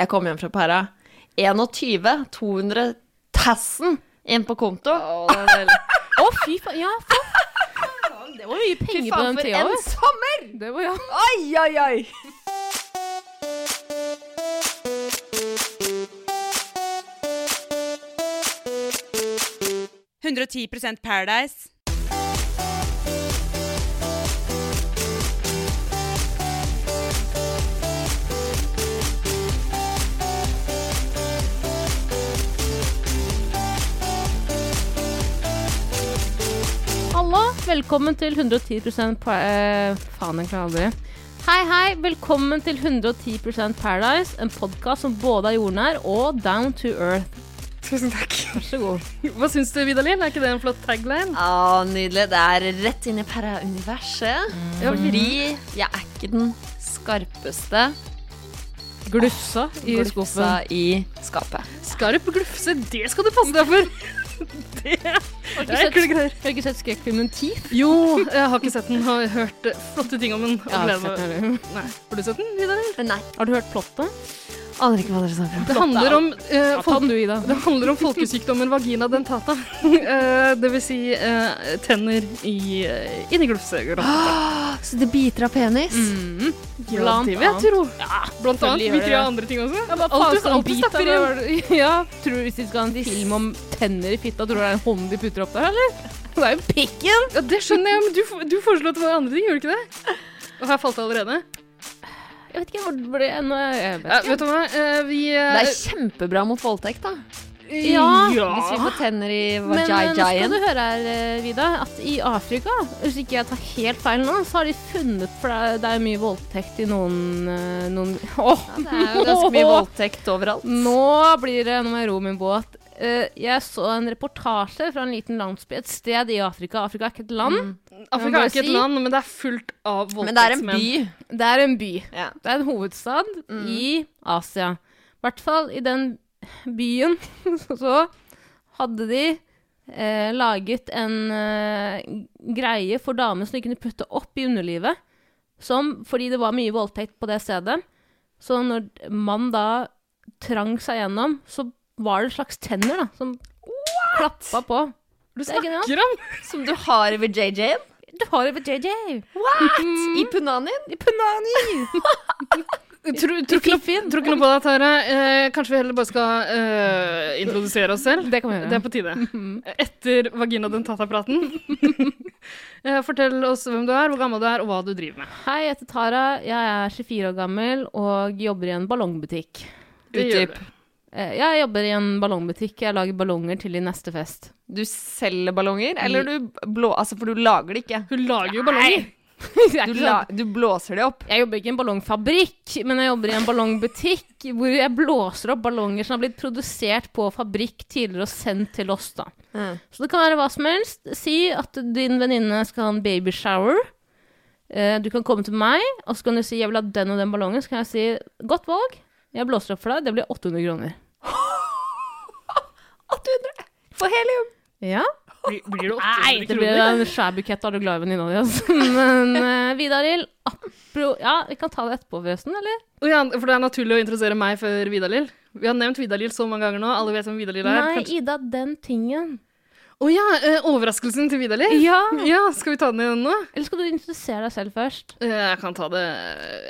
Jeg kom hjem fra Pæra. 21 200 000 inn på konto. Å, fy faen. Ja, faen. Det var mye Fy penger på faen, den for tida. en vet du. sommer! Det var ja. Oi, oi, oi! Paradise. Hallo, velkommen til 110 pa eh, Faen, jeg klarer aldri. Hei, hei, velkommen til 110% Paradise, en podkast som både er jordnær og down to earth. Tusen takk. Vær så god. Hva syns du, Vidalin? Er ikke det en flott tagline? Å, nydelig. Det er rett inn i para-universet. Mm. Fordi jeg er ikke den skarpeste Glufsa i glufsa i skapet. Skarp glufse, det skal du passe deg for! Det Har er ikke ekle sett, greier. har ikke sett skrekkfilmen Teeth? Jo, jeg har ikke sett den. Har hørt flotte ting om den. Jeg har, gleder sett den. Nei. Har du sett den? Nei, Har du hørt plottet? Aner ikke hva dere snakker om. Det handler om uh, folk du, det handler om folkesykdommen vagina dentata. uh, det vil si uh, tenner i, uh, inni glufsegrotta. Så det biter av penis? Mm. Blant jeg annet. tro. Ja, Blant annet biter av mye det. andre ting også. Ja, Alt du- stapper inn. Ja, tror du hvis de skal ha en film om tenner i fitta, tror du det er en hånd de putter opp der, eller? Det er jo pikken! Ja, det skjønner jeg, men du, du foreslo at det var andre ting, gjorde du ikke det? Og her falt det allerede. Jeg vet ikke hvor det ble nå, jeg vet Ja, ikke. vet du hva, eh, vi eh, Det er kjempebra mot voldtekt, da. Ja, Hvis vi får tenner i Men eh, nå skal du høre her, eh, Vida, at i Afrika, hvis ikke jeg tar helt feil nå, så har de funnet For det er, det er mye voldtekt i noen, eh, noen Åh! Ja, det er jo ganske mye voldtekt overalt. Nå blir det Nå må jeg ro min båt. Eh, jeg så en reportasje fra en liten landsby et sted i Afrika. Afrika er ikke et land. Mm. Afrika er ikke et land, men det er fullt av Men det er en by. Det er en by. Ja. Det er en hovedstad Mm. i Asia. I hvert fall i den byen så hadde de eh, laget en eh, greie for damer som de kunne putte opp i underlivet. Som, fordi det var mye voldtekt på det stedet. Så når mann da trang seg gjennom, så var det en slags tenner da, som klappa på. Du er snakker om Som du har ved JJ-en. Du har det ved JJ. I punanien. I punanien! Tror tror ikke noe- tror ikke noe på deg, Tara. Eh, kanskje vi heller bare skal eh, introdusere oss selv? Det kan vi gjøre. Det er på tide. Etter vagina dentata-praten. Eh, fortell oss hvem du er, hvor gammel du er, og hva du driver med. Hei, jeg heter Tara. Jeg er 24 år gammel og jobber i en ballongbutikk. Det gjør Utdyp. Eh, Jeg jobber i en ballongbutikk. Jeg lager ballonger til i neste fest. Du selger ballonger, eller du blå... Altså, for du lager det ikke. Hun lager jo ballonger. Er Du, la, du blåser det opp. jeg jobber ikke i en ballongfabrikk, men jeg jobber i en ballongbutikk hvor jeg blåser opp ballonger som har blitt produsert på fabrikk tidligere og sendt til oss. da. Så det kan være hva som helst. Si at din venninne skal ha en babyshower. Eh, du kan komme til meg, og så kan du si 'jeg vil ha den og den ballongen'. Så kan jeg si 'godt valg'. Jeg blåser opp for deg. Det blir 800 kroner. 800 for helium. Ja. Blir, blir det 800 Nei, det blir en svær bukett. Er du glad i venninna di? Altså. Men uh, Vidar-Lill apro... Ja, vi kan ta det etterpå, forresten, eller? Ja, for det er naturlig å introdusere meg for Vidar-Lill. Vi har nevnt Vidar-Lill så mange ganger nå. Alle vet hvem Vidar-Lill er. Nei, Kanskje- Ida, den tingen. Å ja, eh, overraskelsen til Vidar Liv? Ja. Ja, skal vi ta den igjen nå? Eller skal du introdusere deg selv først? Eh, Jeg kan ta det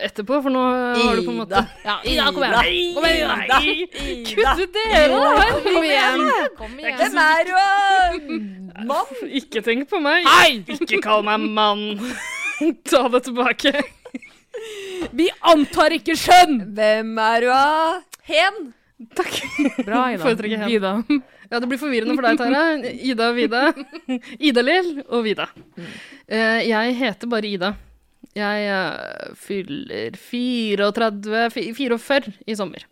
etterpå, for nå har du på en måte Ja, Ida, kom igjen. Kom igjen, Ida. Kutt ut dere, da! Kom igjen. Kom igjen. Hvem er du? Mann? Ikke tenk på meg. Hei! Ikke kall meg mann. Ta det tilbake. Vi antar ikke skjønn! Hvem er du? Hen? Takk. Bra, Ida. Foretrekker hen. Vida. Ja, det blir forvirrende for deg, Tara. Ida og Vida. Ida-Lill og Vida. Eh, Jeg heter bare Ida. Jeg eh, fyller 34, 44 i sommer.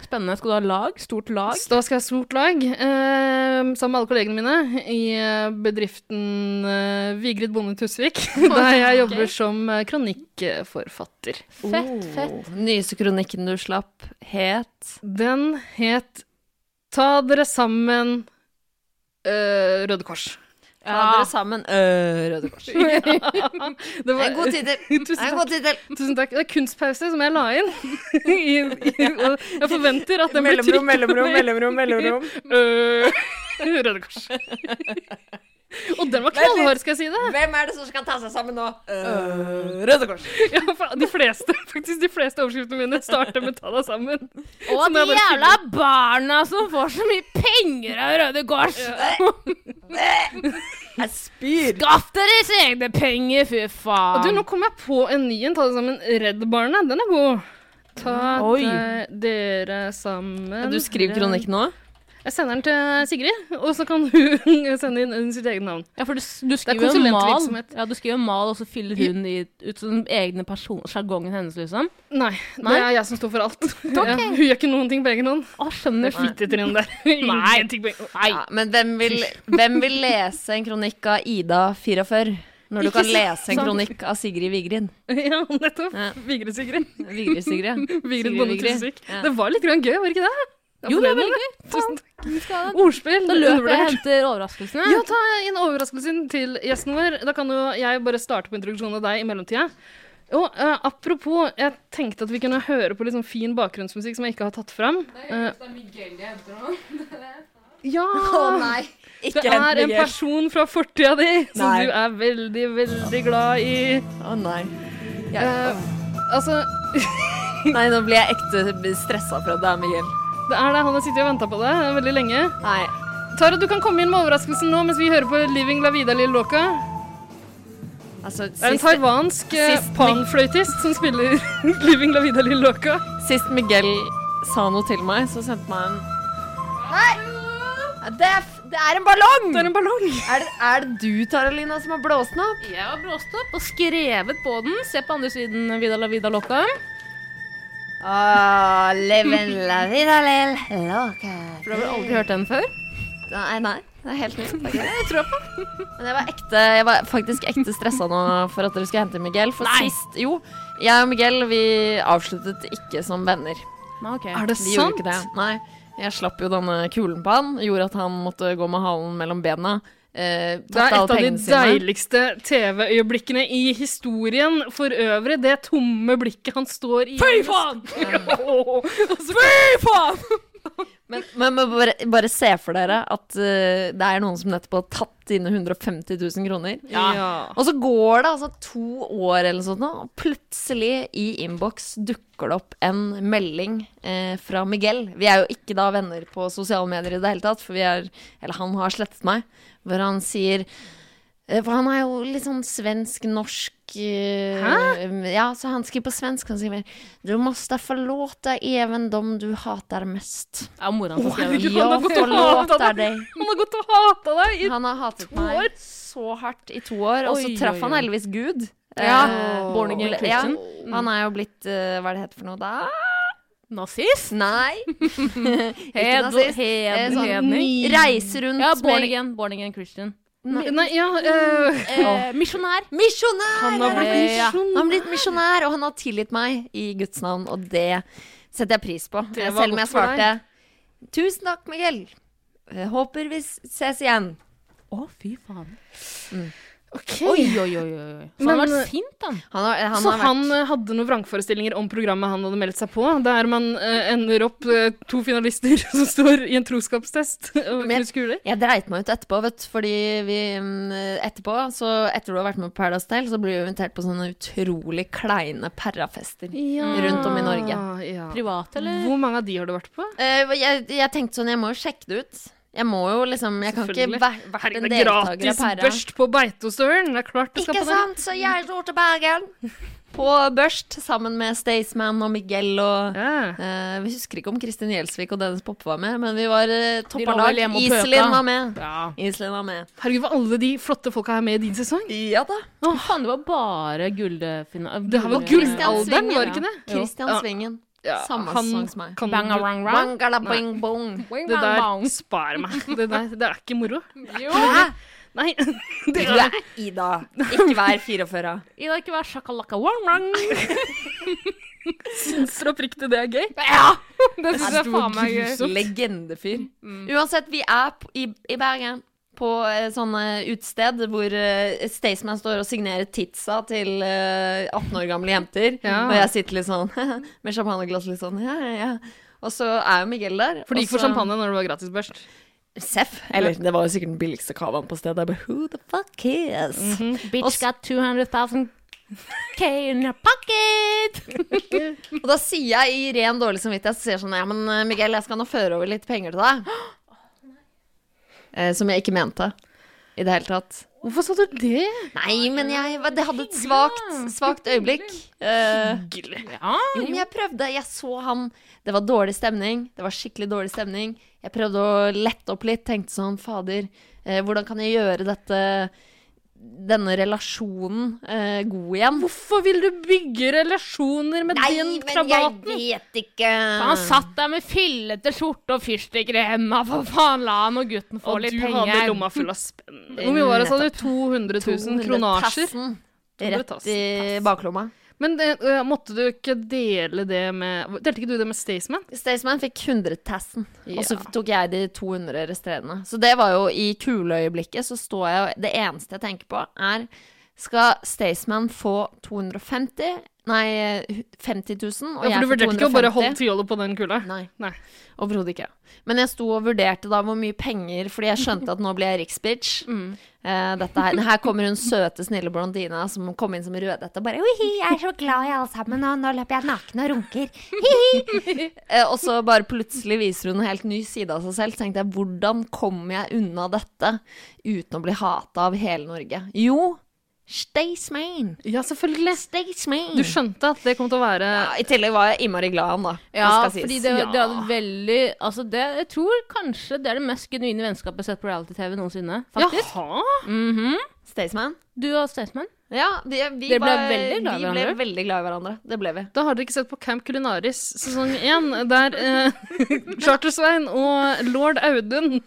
Spennende. Skal du ha lag? Stort lag? Da skal jeg ha stort lag, eh, sammen med alle kollegene mine, i bedriften eh, Vigrid Bonde Tusvik, der jeg jobber som kronikkforfatter. Fett, fett. Oh, Nyeste kronikken du slapp, het Den het Ta dere sammen øh, Røde Kors. Ta Ja. dere sammen. Øh, Røde Kors. Det var, En god tittel. Tusen takk. Tusen takk. Det er kunstpause som jeg la inn. I, i, og jeg forventer at den blir trykket mellomrom, mellomrom, mellomrom. Øh, Røde Kors. Og den var knallhard, skal jeg si det. Hvem er det som skal ta seg sammen nå? Øh, Røde Kors. Ja, de fleste, faktisk de fleste overskriftene mine starter med 'ta deg sammen'. Og de jævla jævla barna som får så mye penger av Røde Kors! Jeg spyr. Skaff deres egne penger, fy Og faen! du, nå kom jeg på en ny en. Ta deg sammen. Redd Barna, den er god. Ta deg dere sammen. Du skriver kronikk nå? Jeg sender den til Sigrid, og så kan hun sende inn sitt eget navn. Ja, for du, du er skriver jo mal. Ja, du skriver mal, og så fyller hun i, ut som egne person, sjargongen hennes, liksom. Nei, Nei? det er jeg som står for alt. Ja, hun gjør ikke noen ting på egen hånd. Å, skjønner. Fittetrynet der. Nei. Nei. Ja, men hvem vil, hvem vil lese en kronikk av Ida 44? Når du Ikke kan lese en kronikk av Sigrid Vigrid. Ja, nettopp. Ja. Vigrid Sigrid. Vigrid Sigrid. Vigrid Sigrid Bonde Vigrid. Ja. Det var litt grann gøy, var det ikke det? Jeg Jo, det var veldig gøy. Tusen takk. Ordspill. Da løper jeg og henter overraskelsene. Ja, ta inn overraskelsen til gjesten vår. Da kan jo jeg bare starte på introduksjonen av deg i mellomtida. Og uh, apropos, jeg tenkte at vi kunne høre på litt sånn fin bakgrunnsmusikk som jeg ikke har tatt fram. Eh, ja! Å nei, ikke det er en person fra fortida di som Nei. du er veldig, veldig glad i. Å nei. Eh, altså, Nei, nå blir jeg ekte stressa for at det er Miguel. Det er det. Han har sittet og venta på det veldig lenge. Nei. Tara, du kan komme inn med overraskelsen nå mens vi hører på Living La Vida Lille Loca. Altså, Det er en taiwansk eh, panfløytist som spiller Living La Vida Lille Loca. sist Miguel sa noe til meg, så sendte meg en Nei! Det er, det er en ballong! Det er en ballong. Er det, er det du, Taralina, som har blåst den opp? Jeg har blåst opp og skrevet på den. Se på andre siden, Vida la vida loca. Ah, living la vida lel loca. For du har vel aldri hørt den før? Nei, nei. Det er helt nytt. Jeg tror på. Men jeg var, ekte, jeg var faktisk ekte stressa nå for at dere skulle hente Miguel. For Nei. sist Jo, jeg og Miguel vi avsluttet ikke som venner. Nei, okay. Er det Vi gjorde sant? ikke det. Nei. Jeg slapp jo denne kulen på han. Gjorde at han måtte gå med halen mellom bena. Eh, Det er et av de deiligste TV-øyeblikkene i historien. For øvrig, det tomme blikket han står i. Fy faen! Fy faen! Men, men, bare, bare se for dere at uh, det er noen som nettopp har tatt dine 150 000 kroner. Ja. Og så går det altså to år eller sånt, og plutselig i innboks dukker det opp en melding eh, fra Miguel. Vi er jo ikke da venner på sosiale medier i det hele tatt, for vi er Eller han har slettet meg. Hvor han sier For han er jo litt sånn svensk-norsk Hæ? Ja, så han skriver på svensk. Han sier Du måste forlåte even dem du hater mest. Ja, mora hans har skrevet hatet forlåter deg. Han har gått og hata deg i Han har hatet meg så hardt i to år, og så traff han heldigvis Gud. Ja, Uh, born again ja, Christian. han er jo blitt uh, Hva er det heter for noe da? Nazist? Nei! Hed, nazist. Eh, hed, sånn hedning? Reiser rundt Ja, born again, born again Christian. Nei, ja øh, Eh, misjonær. Misjonær! Han har blitt Eh, ja. misjonær. Han har blitt misjonær, og han har tilgitt meg i Guds navn, og det setter jeg pris på. Det Eh, Selv om jeg svarte Tusen takk, Miguel. Eh, Håper vi ses igjen. Å, fy faen. OK. Oi, oi, oi. oi. Så han har vært sint, han. Han har, han så har han vært øh, hadde noen vrangforestillinger om programmet han hadde meldt seg på, der man øh, ender opp øh, to finalister som står i en troskapstest og Men- knuser kuler. Jeg dreit meg ut etterpå, vet du, fordi vi mm, etterpå, så etter du har vært med på Paradise Tale, så blir vi invitert på sånne utrolig kleine perrafester rundt om i Norge. Ja. Private, eller? Hvor mange av de har du vært på? Eh, jeg, jeg tenkte sånn, jeg må jo sjekke det ut. Jeg må jo liksom Jeg kan ikke vært en det er deltaker gratis børst på Beitostølen. Det er klart du skal Ikke på Ikke sant? Så jeg dro til Bergen på børst sammen med Staysman og Miguel og Ja. uh, Vi husker ikke om Kristin Gjelsvik og Dennis Poppe var med, men vi var uh, toppa lag. Iselin var med. Ja. Iselin var med. Herregud, var alle de flotte folka her med i din sesong? Ja da. Å, faen, det var bare gullfina... Det her var gullalderen, var det ikke det? Christian Ja. Svingen. Ja, Samme han sang som meg. kan Bang, du- rang, Bang, bong. Det der spar meg. Det der det er ikke moro. Jo. Hæ? Nei. Det er Ida. Ikke vær 44. Ida, ikke vær sjakalaka wang wang. syns dere oppriktig det er gøy? Ja! Det syns Er jeg du faen meg gøy. Legendefyr. Mm. Uansett, vi er i, i Bergen på et sånn eh, utested hvor uh, Staysman står og signerer titsa til eh, 18 år gamle jenter. Ja. Og jeg sitter litt sånn med champagneglass litt sånn, ja, ja, ja. Og så er jo Miguel der. For du gikk for champagne når det var gratis børst? Seff. Eller det var jo sikkert den billigste cavaen på stedet. Bare, Who the fuck cares? Bitch Også, got 200,000 K in your pocket! Og da sier jeg i ren dårlig samvittighet så sier jeg sånn Ja, men eh, Miguel, jeg skal nå føre over litt penger til deg. Eh, som jeg ikke mente i det hele tatt. Hvorfor sa du det? Nei, men jeg Det hadde et svakt, svakt øyeblikk. Eh. Ja, jo, men jeg prøvde. Jeg så han Det var dårlig stemning. Det var skikkelig dårlig stemning. Jeg prøvde å lette opp litt. Tenkte sånn, fader, eh, hvordan kan jeg gjøre dette denne relasjonen eh, god igjen? Hvorfor vil du bygge relasjoner med Nei, din krabaten? vet ikke. Han satt der med fillete skjorte og fyrstikker i henda. For faen, la han og gutten få Og litt du hadde lomma full av spenn. Hvor mye var det, sa du? 200 000 kronasjer? 200 200 Rett i baklomma. Men det, uh, måtte du ikke dele det med Delte ikke du det med Staysman? Staysman fikk 100 tassen, og så tok jeg de 200 resterende. Så det var jo i kuleøyeblikket, så står jeg og Det eneste jeg tenker på, er Skal Staysman få 250 Nei, 50 000, og Ja, for du vurderte ikke å bare holde fjolet på den kula? Nei. Nei. Overhodet ikke. Men jeg sto og vurderte da hvor mye penger, fordi jeg skjønte at nå blir jeg riksbitch. Mm. Uh, her, her kommer hun søte, snille blondina som kom inn som rødhette og bare Hihi, jeg er så glad i alle sammen, og nå løper jeg naken og runker. Hihi. eh, og så bare plutselig viser hun en helt ny side av seg selv. Tenkte jeg, hvordan kommer jeg unna dette uten å bli hata av hele Norge? Jo, Staysman. Ja, selvfølgelig. Staysman. Du skjønte at det kom til å være ja, I tillegg var jeg innmari glad i han, da. Ja, fordi det, det hadde veldig Altså, det, jeg tror kanskje det er det mest genuine vennskapet jeg har sett på reality-TV noensinne. Faktisk. Jaha? Mhm. Staysman? Du og Staysman? Ja, vi, vi, ble var, veldig glad vi ble veldig glad i hverandre. Det ble vi. Da har dere ikke sett på Camp Culinaris sesong én, der eh, Charter-Svein og lord Audun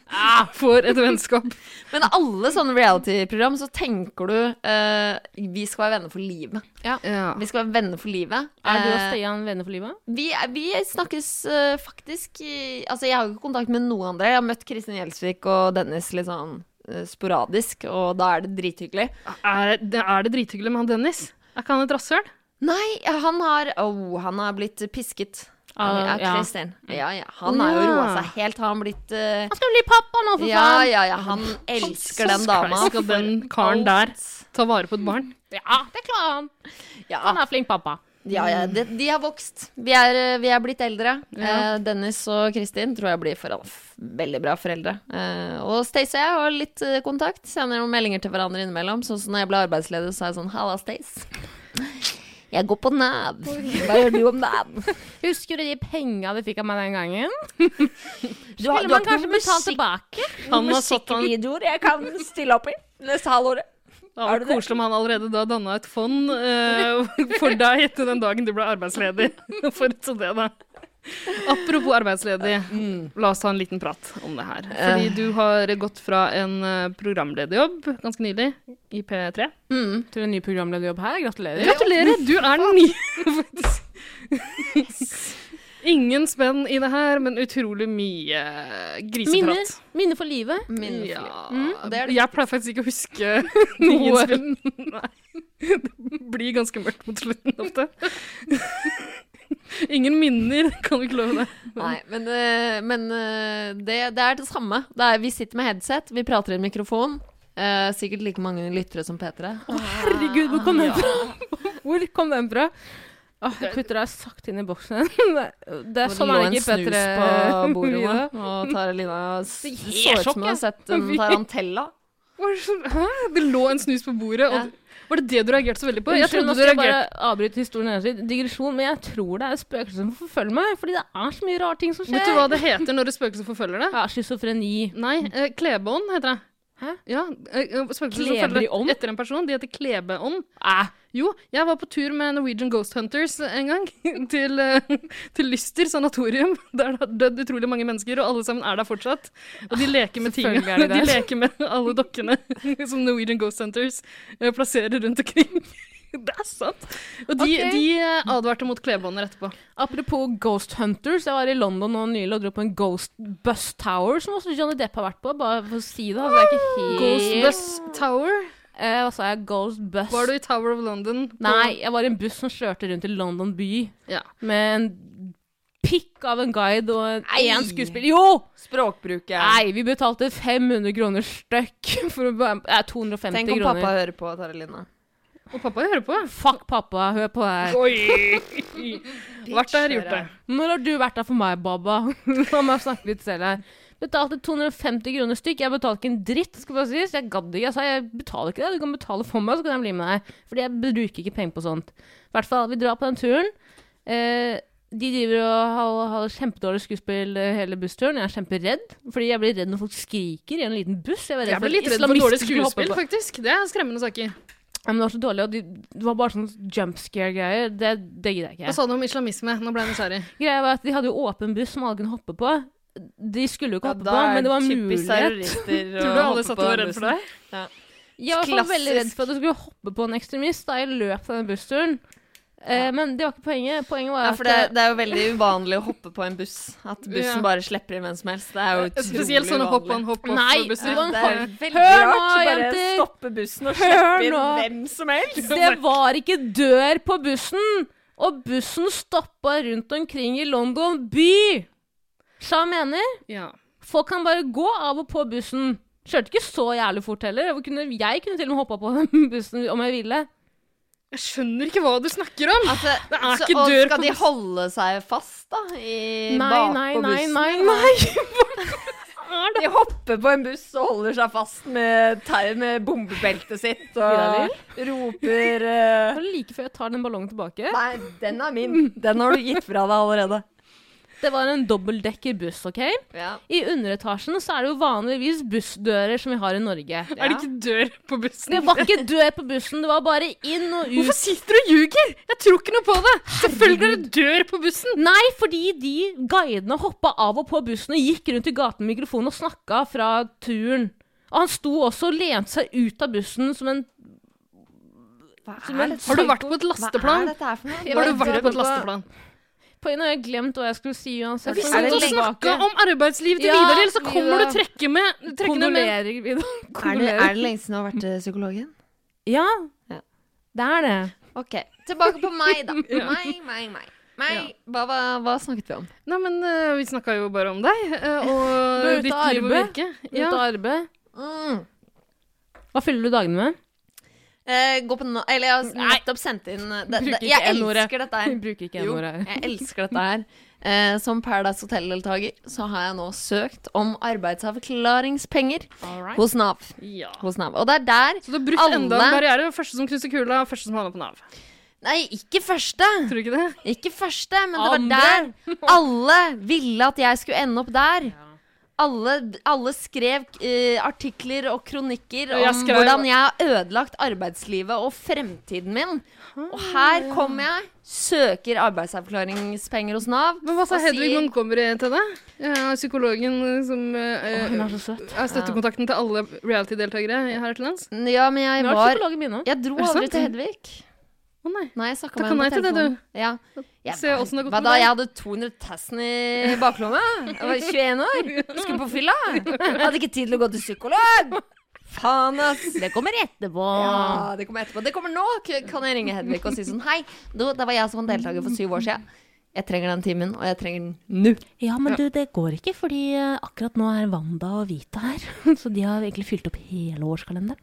får et vennskap. Men alle sånne reality-program, så tenker du eh, Vi skal være venner for livet. Ja. Vi skal være venner for livet. Er du og Eh, Stian venner for livet? vi, vi snakkes eh, faktisk i- Altså, jeg har ikke kontakt med noen andre. Jeg har møtt Kristin Gjelsvik og Dennis litt sånn sporadisk, og da er det drithyggelig. Er, er det drithyggelig med han Dennis? Er ikke han et rasshøl? Nei, han har oh, Han har blitt pisket. Uh, ja, ja. Kristin. Ja, ja. Han har jo roa seg helt. Har han blitt uh... Han skal bli pappa nå, for faen! ja, ja. Han elsker den dama. Skal den karen der ta vare på et barn? Ja, det klarer han. Ja, Han er flink pappa. Ja, ja, de, de har vokst. Vi er, vi er blitt eldre. Ja. Eh, Dennis og Kristin tror jeg blir for, veldig bra foreldre. Eh, og Stace og jeg har litt eh, kontakt. Sender noen meldinger til hverandre innimellom. Sånn som når jeg ble arbeidsledig, så er jeg sånn Halla, Stace. Jeg går på Nav. Hva gjør du om dagen? Husker du de penga du fikk av meg den gangen? Du Skulle man kanskje betalt tilbake? Han har satt han musikkvideoer jeg kan stille opp i neste halvåret. Det hadde vært koselig om han allerede da danna et fond eh, for deg til den dagen du ble arbeidsledig. Forut det, da. Apropos arbeidsledig, la oss ta en liten prat om det her. Fordi du har gått fra en eh, programlederjobb ganske nylig, i P3. Mm. Til en ny programlederjobb her. Gratulerer. Gratulerer! Du er den nye, faktisk. Ingen spenn i det her, men utrolig mye griseprat. Minne, Minner for livet. Min Ja, Mm, det er det. Jeg pleier faktisk ikke å huske noe. Nei. Det blir ganske mørkt mot slutten ofte. Ingen minner, kan du ikke love det. Nei, men, eh, men eh, det, det er det samme. Det er, vi sitter med headset, vi prater i en mikrofon. Eh, sikkert like mange lyttere som P3. Herregud, hvor kom den fra? Hvor kom den fra? Åh, jeg putter deg sakte inn i boksen. Det det er sånn det er en det lå en snus på bordet nå, og Taralina så ut som hun har sett en tarantella. Det, så, hæ? det lå en snus på bordet, og var det det du reagerte så veldig på? Jeg trodde du reagerte bare avbryte historien hennes. Digresjon, men jeg tror det er spøkelser som forfølger meg. Fordi det er så mye rare ting som skjer. Vet du hva det heter når et spøkelse forfølger deg? Ja, Schizofreni. Nei, eh, klebeånd heter det. Hæ? Ja, eh, eh, spøkelser som Kleber i ånd? etter en person, de heter klebeånd. Æ. Jo, jeg var på tur med Norwegian Ghost Hunters en gang, til, eh, til Lyster sanatorium. Der det har dødd utrolig mange mennesker, og alle sammen er der fortsatt. Og de leker med er de De leker med alle dokkene som Norwegian Ghost Hunters eh, plasserer rundt omkring. Det er sant. Og de, okay. de eh, advarte mot klebånder etterpå. Apropos Ghost Hunters. Jeg var i London nå nylig og dro på en Ghost Bus Tower, som også Johnny Depp har vært på. Bare for å si det. Altså, det er ikke helt Ghost Bus Tower. Eh, hva sa jeg? Ghost Bus. Var du i Tower of London? Nei, jeg var i en buss som kjørte rundt i London by Ja. med en pikk av en guide og én skuespiller. Jo! Språkbruket. Nei, vi betalte 500 kroner stykk for å eh, Nei, 250 Tenk om kroner. pappa hører på, Taralina. Og pappa hører på. Fuck pappa, hør på her. Oi! Vært der, gjort det. Når har du vært der for meg, Baba? La meg snakke litt selv her. Betalte 250 kroner stykk. Jeg betalte ikke en dritt, skal bare sies. Jeg gadd ikke. Jeg sa jeg betaler ikke det. Du kan betale for meg, så kan jeg bli med deg. Fordi jeg bruker ikke penger på sånt. I hvert fall, vi drar på den turen. Eh, de driver og har, har kjempedårlig skuespill eh, hele bussturen. Jeg er kjemperedd, fordi jeg blir redd når folk skriker i en liten buss. Jeg, Jeg blir litt redd for dårlig skuespill, faktisk. Det er skremmende saker. Men det var så dårlig, og de, det var bare sånn jump scare-greier. Det, det gidder jeg ikke. Hva sa du om islamisme? Nå ble jeg nysgjerrig. Greia var at De hadde jo åpen buss som alle kunne hoppe på. De skulle jo ikke Ja, hoppe på, men det var mulighet. Tror du alle satt og var redd for deg? Ja. Jeg var veldig redd for at du skulle hoppe på en ekstremist da, jeg løp av den bussturen. Eh, men det var ikke poenget. Poenget var Ja, at for det, det er jo veldig uvanlig å hoppe på en buss. At bussen Ja. bare slipper inn hvem som helst. Det er jo utrolig Spesielt sånne hopp on, hopp off Nei, busser. det var Det er veldig Hør nå. Bare jenter! stoppe bussen og slippe inn hvem som helst. det var ikke dør på bussen! Og bussen stoppa rundt omkring i London by! Sja mener. Ja. Folk kan bare gå av og på bussen. Kjørte ikke så jævlig fort heller. Jeg kunne, jeg kunne til og med hoppa på den bussen om jeg ville. Jeg skjønner ikke hva du snakker om! Altså, Det er så, ikke dør skal på de holde seg fast, da? I, Nei, bak nei, nei, bussen? nei, nei. De hopper på en buss og holder seg fast med, med bombebeltet sitt og roper uh... Like før jeg tar den ballongen tilbake. Nei, den er min. Den har du gitt fra deg allerede. Det var en dobbeltdekkerbuss, OK? Ja. I underetasjen så er det jo vanligvis bussdører som vi har i Norge. Er det ikke dør på bussen? Det var ikke dør på bussen, det var bare inn og ut. Hvorfor sitter du og ljuger?! Jeg tror ikke noe på det! Selvfølgelig er det dør på bussen! Nei, fordi de guidene hoppa av og på bussen og gikk rundt i gaten med mikrofonen og snakka fra turen. Og han sto også og lente seg ut av bussen som en? Har du vært på et Hva er lasteplan? dette her for noe? Har du vært på et lasteplan? På en har jeg glemt hva jeg skulle si uansett. Vi så satt og er. Snakka om arbeidslivet til Ja, Vidar-Lill, så kommer du trekke med trekkende med Kondolerer, Er det, er det lenge siden du har vært til psykologen? Ja, Ja. det er det. Ok, tilbake på meg, da. Ja. Meg, meg, meg. meg. Hva, hva, hva snakket vi om? Nei, men uh, vi snakka jo bare om deg Uh, og ditt liv og virke. Ut Ja. av arbeid. Mm. Hva fyller du dagene med? Eh, gå på no Eller jeg har nettopp sendt inn det, det, Jeg elsker dette her. bruker ikke N-ordet jeg elsker dette her. Uh, som Paradise Hotel-deltaker så har jeg nå søkt om arbeidsavklaringspenger right. hos Nav. ja. Hos Nav. Og det er der Så du har brukt Alle- enda en barriere. Første som krysser kula, første som havner på Nav. Nei, ikke første. Tror du ikke det? Ikke første, men det var der alle ville at jeg skulle ende opp der. Alle, alle skrev uh, artikler og kronikker om jeg skrev- hvordan jeg har ødelagt arbeidslivet og fremtiden min. Og her kommer jeg, søker arbeidsavklaringspenger hos Nav. Men hva sa Hedvig sier- Montgomery til deg? Psykologen som uh, oh, er er støttekontakten til alle reality-deltakere her til lands? Ja, men jeg var. Jeg dro aldri til Hedvig. Å nei. Nei, jeg med nei til det, du. Ja. Jeg, Se åssen det har gått med da? deg. Jeg hadde 200 000 i baklomma. Jeg var 21 år. Skulle på fylla. Jeg hadde ikke tid til å gå til psykolog. Faen, ass. Det kommer etterpå. Ja, det kommer etterpå. Det kommer nå. Kan jeg ringe Hedvig og si sånn Hei, du, det var jeg som var deltaker for syv år siden. Jeg trenger den timen, og jeg trenger den nå. Ja, men du, det går ikke, fordi eh, akkurat nå er Wanda og Vita her. Så de har egentlig fylt opp hele årskalenderen.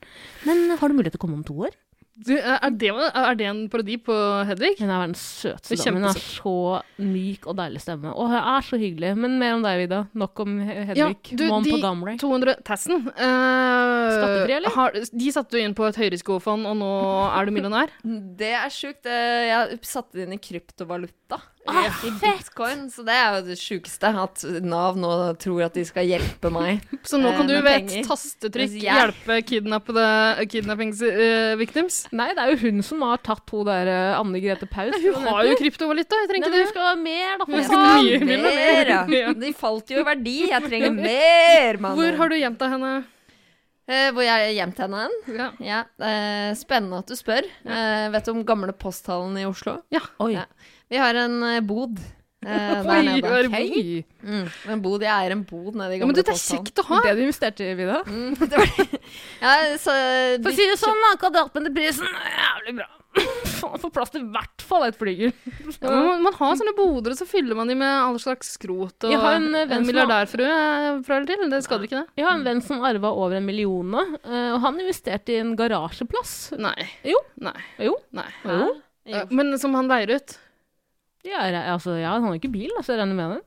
Men har du mulighet til å komme om to år? Du, er, det, er det en parodi på Hedvig? Hun er verdens søteste er dame. Hun har så myk og deilig stemme. Og hun er så hyggelig. Men mer om deg, Vida. Nok om Hedvig. Ja, du, One de på Gamley. 200 000. Uh, Skattefri, eller? Har, de satte du inn på et høyrisikofond, og nå er du millionær? Det er sjukt. Eh, Jeg satte det inn i kryptovaluta. Ah, I bitcoin. Så det er jo det sjukeste. At Nav nå tror at de skal hjelpe meg. Så nå Eh, kan du ved et tastetrykk jeg- hjelpe kidnappede kidnappings-victims? Nei, det er jo hun som har tatt hun der eh, Anne Grete Paus. hun har jo kryptovaluta, jeg trenger ikke ikke hun skal ha mer, da. Hun skal ha mye. mye mer. Mer, ja. De falt jo i verdi. Jeg trenger mer, mann. Hvor har du gjemt deg henne? Uh, hvor jeg gjemt henne hen. Ja. Ja, Uh, spennende at du spør. Eh, vet du om gamle posthallen i Oslo? Ja. Oi. Ja. Vi har en eh, bod eh, der nede. Hei. Mm, en bod, Jeg eier en bod nede i gamle Ja, men du, det er kjekt å ha. Det du investerte i, Vida? Mm, det var det. Ja, så, For å si det sånn, da, kvadratmeterprisen jævlig bra. Faen, Får plass til i hvert fall et flygel. Ja, man, man har sånne boder, og så fyller man de med all slags skrot. Og Jeg har en, eh, venn en milliardærfrue eh, fra eller til. Det skader ikke, det. Jeg har en venn som arva over en million nå, eh, og han investerte i en garasjeplass. Nei. Jo. Nei. Jo. Nei. Jo. Eh, Men som han leier ut. Ja, altså, ja, han har jo ikke bil, så jeg regner med det.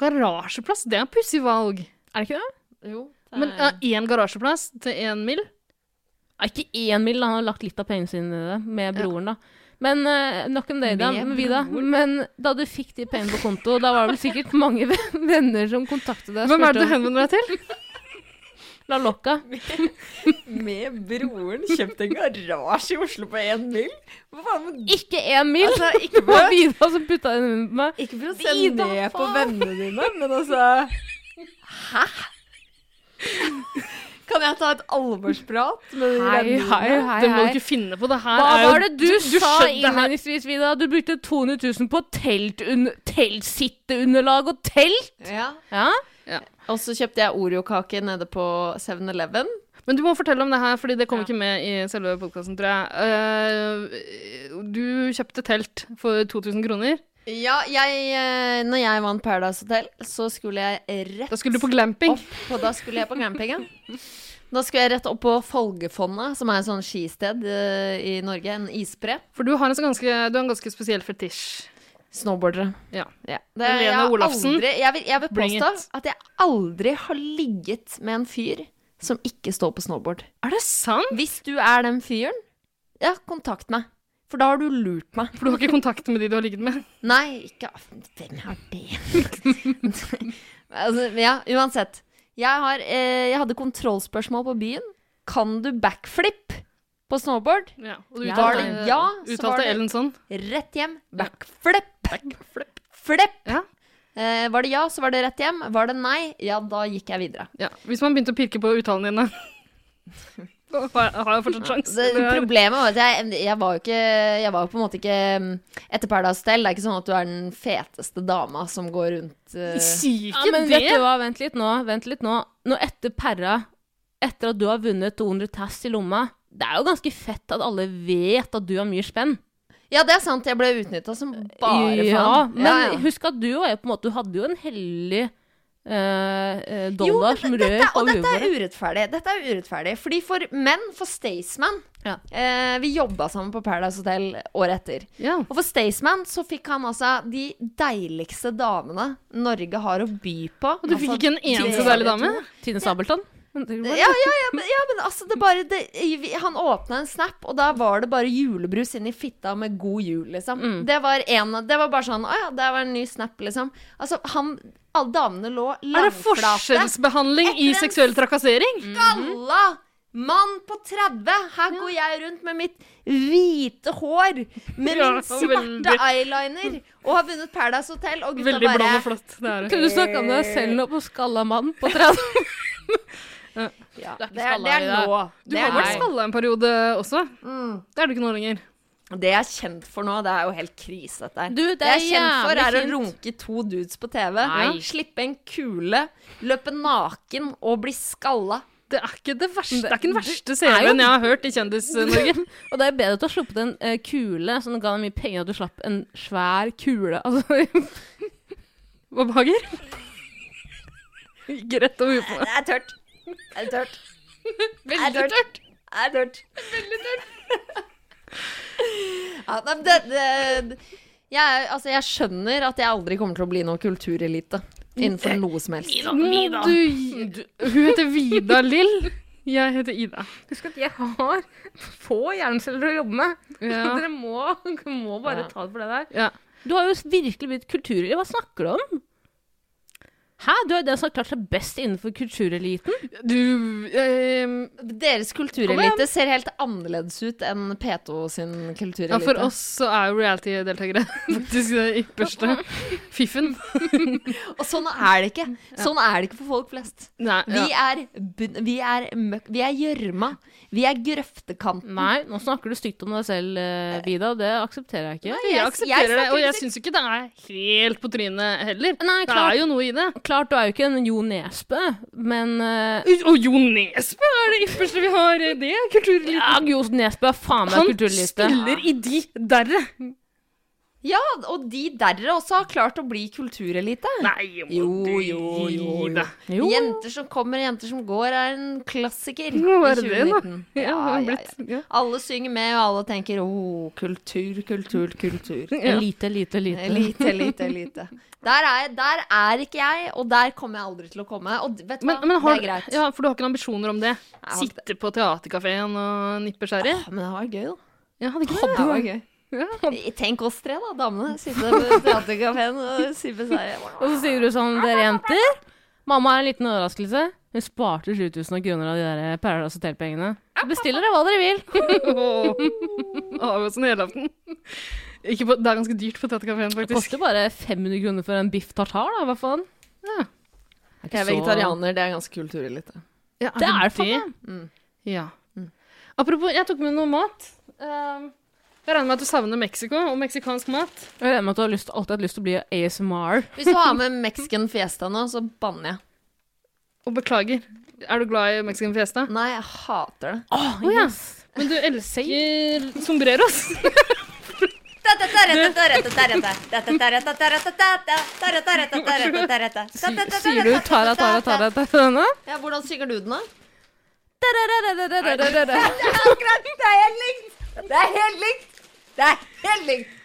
Garasjeplass, det er et pussig valg. Er det ikke det? Jo, det Men er- én garasjeplass til én mil? Ja, ikke én mil, han har lagt litt av pengene sine i det, med broren, da. Men uh, nok om det, da. Vida, men da du fikk de pengene på konto, da var det vel sikkert mange venner som kontaktet deg Hvem er det du henvender deg til? La lokka. Med broren kjøpt en garasje i Oslo på én mil? Hva faen med Ikke én mil! Altså, ikke Det var for, Vida som putta den under meg. ikke for å se Vida, ned på vennene dine, men altså Hæ? Kan jeg ta et alvorsprat med de Hei, vennene hei, hei, hei. Det må du ikke finne på. Det her Hva var det du, du, det her- innledningsvis, Vida? Du brukte 200 000 på telt teltsitteunderlag og telt? Ja. Ja? Og så kjøpte jeg Oreo-kake nede på 7-Eleven. Men du må fortelle om det her, fordi det kom Ja. ikke med i selve podkasten, tror jeg. Uh, du kjøpte telt for 2000 kroner. Ja, jeg eh, Når jeg vant Paradise Hotel, så skulle jeg rett Da skulle du på glamping. opp Da skulle jeg på glampingen. ja. Da skulle jeg rett opp på Folgefonna, som er et sånn skisted eh, i Norge. En isbre. For du har en, så ganske, du har en ganske spesiell fetisj. Snowboardere. Ja. Det, Helene jeg Olafsen, Aldri, jeg, vil, jeg vil påstå at jeg aldri har ligget med en fyr som ikke står på snowboard. Er det sant? Hvis du er den fyren, ja, kontakt meg. For da har du lurt meg. For du har ikke kontakt med de du har ligget med? Nei, ikke Hvem er det? altså, ja, uansett. Jeg, har, eh, jeg hadde kontrollspørsmål på byen. Kan du backflip på snowboard? Ja. Og du Ja, Var uttalte, det ja, så uttalte var det Ellen sånn? rett hjem. Backflip! Backflip. Flip! Ja. Eh, var det ja, så var det rett hjem. Var det nei, ja, da gikk jeg videre. Ja. Hvis man begynte å pirke på uttalene dine, har har jeg fortsatt sjanse. Det, problemet var at jeg, jeg var jo ikke Jeg var jo på en måte ikke mm, Etter Paradise Hotel, det er ikke sånn at du er den feteste dama som går rundt uh... Sier ikke Ja, men det! vet du hva, vent litt nå, vent litt nå. Nå etter Perra, etter at du har vunnet 200 tass i lomma, det er jo ganske fett at alle vet at du har mye spenn. Ja, det er sant, jeg ble utnytta som bare ja, faen. Men Ja, ja. husk at du var jo på en måte Du hadde jo en hellig eh, dollar Jo, dollar rød som dette, røk og dette er urettferdig. Dette er urettferdig. Fordi for menn, for Staysman Ja. eh, Vi jobba sammen på Paradise Hotel året etter. Ja. Og for Staysman så fikk han altså de deiligste damene Norge har å by på. Og du fikk ikke en eneste deilig dame? Tine Sabeltann? Ja, ja, ja, men, ja, men altså det bare det, Han åpna en snap, og da var det bare julebrus inn i fitta med god jul, liksom. Mm. Det var en Det var bare sånn Å ja, det var en ny snap, liksom. Altså, han Alle damene lå Er det forskjellsbehandling i seksuell trakassering? Galla! Mann på 30! Her går jeg rundt med mitt hvite hår, med Ja, min svarte veldig. eyeliner, og har vunnet Paradise Hotel, og gutta Veldig bare blond og flott. Det er det. Kunne du snakke om deg selv nå på skalla mann på 30? Ja, Du er ikke det, er, skalla det er i dag. nå. Du har vært skalla en periode også. Mm. Det er du ikke nå lenger. Det jeg er kjent for nå, det er jo helt krise, dette her. Du, det Det jeg er kjent for, er å runke to dudes på TV. Nei. Slippe en kule, løpe naken og bli skalla. Det er ikke det verste. Det er ikke den verste Serien CV-en jeg har hørt i Kjendis-Norge. Og det er bedre at du har sluppet en uh, kule som ga deg mye penger, at du slapp en svær kule. Altså, Hva behager? Ikke rett over huet på meg. Det er tørt. Det er tørt. Veldig tørt. tørt. Det er tørt. Veldig tørt. ja, men det, det jeg, altså, jeg skjønner at jeg aldri kommer til å bli noe kulturelite innenfor noe som helst. Du, du, hun heter Vida Lill. Jeg heter Ida. Husk at jeg har få hjerneceller å jobbe med. Ja. Dere må, må bare Ja. ta det for det der. Ja. Du har jo virkelig blitt kulturlig. Hva snakker du om? Hæ, du er den som har klart seg best innenfor kultureliten? Du eh, Deres kulturelite ser helt annerledes ut enn P2 sin kulturelite. Ja, for oss så er jo reality-deltakere faktisk det ypperste fiffen. Og sånn er det ikke. Sånn er det ikke for folk flest. Nei, Vi er Vi er møkk... Vi er gjørma. Vi er grøftekanten. Nei, nå snakker du stygt om deg selv, eh, Vida. Det aksepterer jeg ikke. Nei, jeg jeg aksepterer det, og jeg syns ikke det er helt på trynet heller. Nei, Det er jo noe i det. Klart du er jo ikke en Jo Nesbø, men uh, Og Jo Nesbø er det ypperste vi har. Det er kulturelite. ja, Jo Nesbø er faen meg kulturelite. Han spiller i de derre. Ja, og de derre også har klart å bli kulturelite. Nei, må Jo, du jo, jo, jo. Jo. Jenter som kommer, og jenter som går, er en klassiker Nå i er det det, da. 2019. Ja, Ja, ja. Alle synger med, og alle tenker 'Å, kultur, kultur, kultur'. Ja. Lite, lite, lite. Lite, lite, lite. Der er, der er ikke jeg, og der kommer jeg aldri til å komme. Og vet du Men, hva, men har, det er greit. ja, for du har ikke noen ambisjoner om det? Sitte på teaterkafeen og nippe sherry? Ah, men det var gøy, da. Ja, det, Det var gøy. Ja. Tenk oss tre, da, damene. Sitte på teaterkafeen og sippe seg. Og så sier du sånn, dere jenter Mamma er en liten overraskelse. Hun sparte 7000 kroner av de der Paradise Hotel-pengene. Bestill dere hva dere vil. Åh, Av oss en helaften. Ikke på, det er ganske dyrt på teaterkafeen, Det koster bare 500 kroner for en biff tartar, da. Hva faen? Ja. Jeg er vegetarianer, det er ganske kulturelite. Ja, Det er det faktisk. Mm. Ja. Apropos, jeg tok med noe mat. Um, jeg regner med at du savner Mexico og meksikansk mat. Jeg regner med at du har lyst, alltid hatt lyst til å bli ASMR. Hvis du har med Mexican fiesta nå, så banner jeg. Og beklager, er du glad i mexican fiesta? Nei, jeg hater det. Oh, yes. Men du elsker sombreros. Sier du tara, tara, tara, tara denne? Ja, hvordan synger du den, da? Det Det er helt likt! Det er helt likt! Det er helt likt!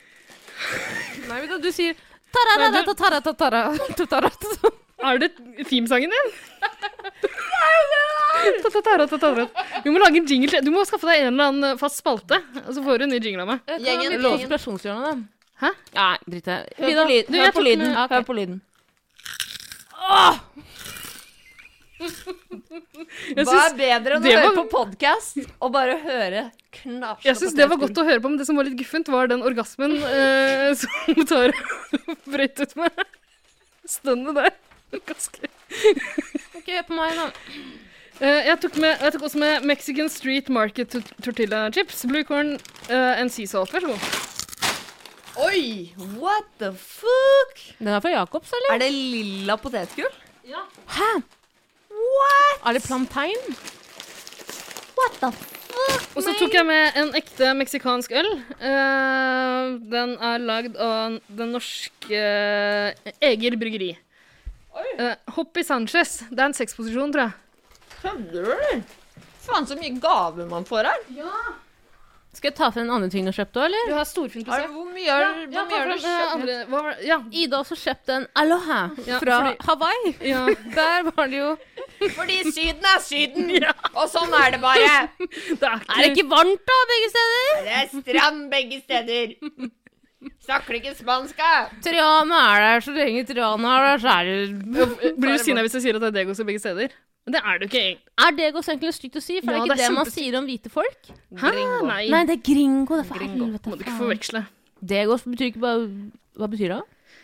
Nei, men du, sier tara, tara, tara, tara, tara, tara. Er det themesangen din? Vi må lage en jingle. til. Du må skaffe deg en eller annen fast spalte, og så får du en ny jingle av meg. Gjengen, Litt gjengen. konspirasjonshjørne, da. Hæ? Nei, drit i det. Hør på. Du, Hør på lyden. med- Hør på lyden. Jeg Hva er bedre enn å høre var- på podkast og bare høre knasj jeg syns det var godt å høre på, men det som var litt guffent, var den orgasmen eh, som Tara brøt ut med. Stønnet der. Ganske Ok, hør på meg, da. Uh, jeg, tok med, jeg tok også med Mexican Street Market Tortilla Chips, Blue Corn uh, and Sea Salt. Vær så god. Oi! What the fuck? Den er fra Jacobs, eller? Er det lilla potetgull? Hæ? What? Er det plantein? What the fuck? Og så tok jeg med en ekte meksikansk øl. Uh, den er lagd av den norske eh, Eger bryggeri. Uh, Hoppy Sanchez. Det er en sexposisjon, tror jeg. Kødder du? Faen, så mye gaver man får her. Ja. Skal jeg ta frem en annen ting du har kjøpt òg, eller? Du har storfint Er hvor mye har Ja, ja, du eh, kjøpt? andre, hva var? Ja. Ida har også kjøpt en Aloha Ja, fra fordi- Hawaii. ja. Der var det jo Fordi Syden er Syden, og sånn er det bare. Det er ikke, Er det ikke varmt, da, begge steder? Det er strand begge steder. Snakker ikke spansk, da? Triana er der så lenge Triana er der, så er det Blir du sinna hvis jeg sier at det er Degos i begge steder? Men det er det jo ikke. Er Degos egentlig stygt å si? For Ja, det er ikke det det, er man sier om hvite folk. Hæ? Nei. Nei, det er gringo. Det er for Gringo. helvete. Må du ikke forveksle. Degos betyr ikke bare Hva betyr det?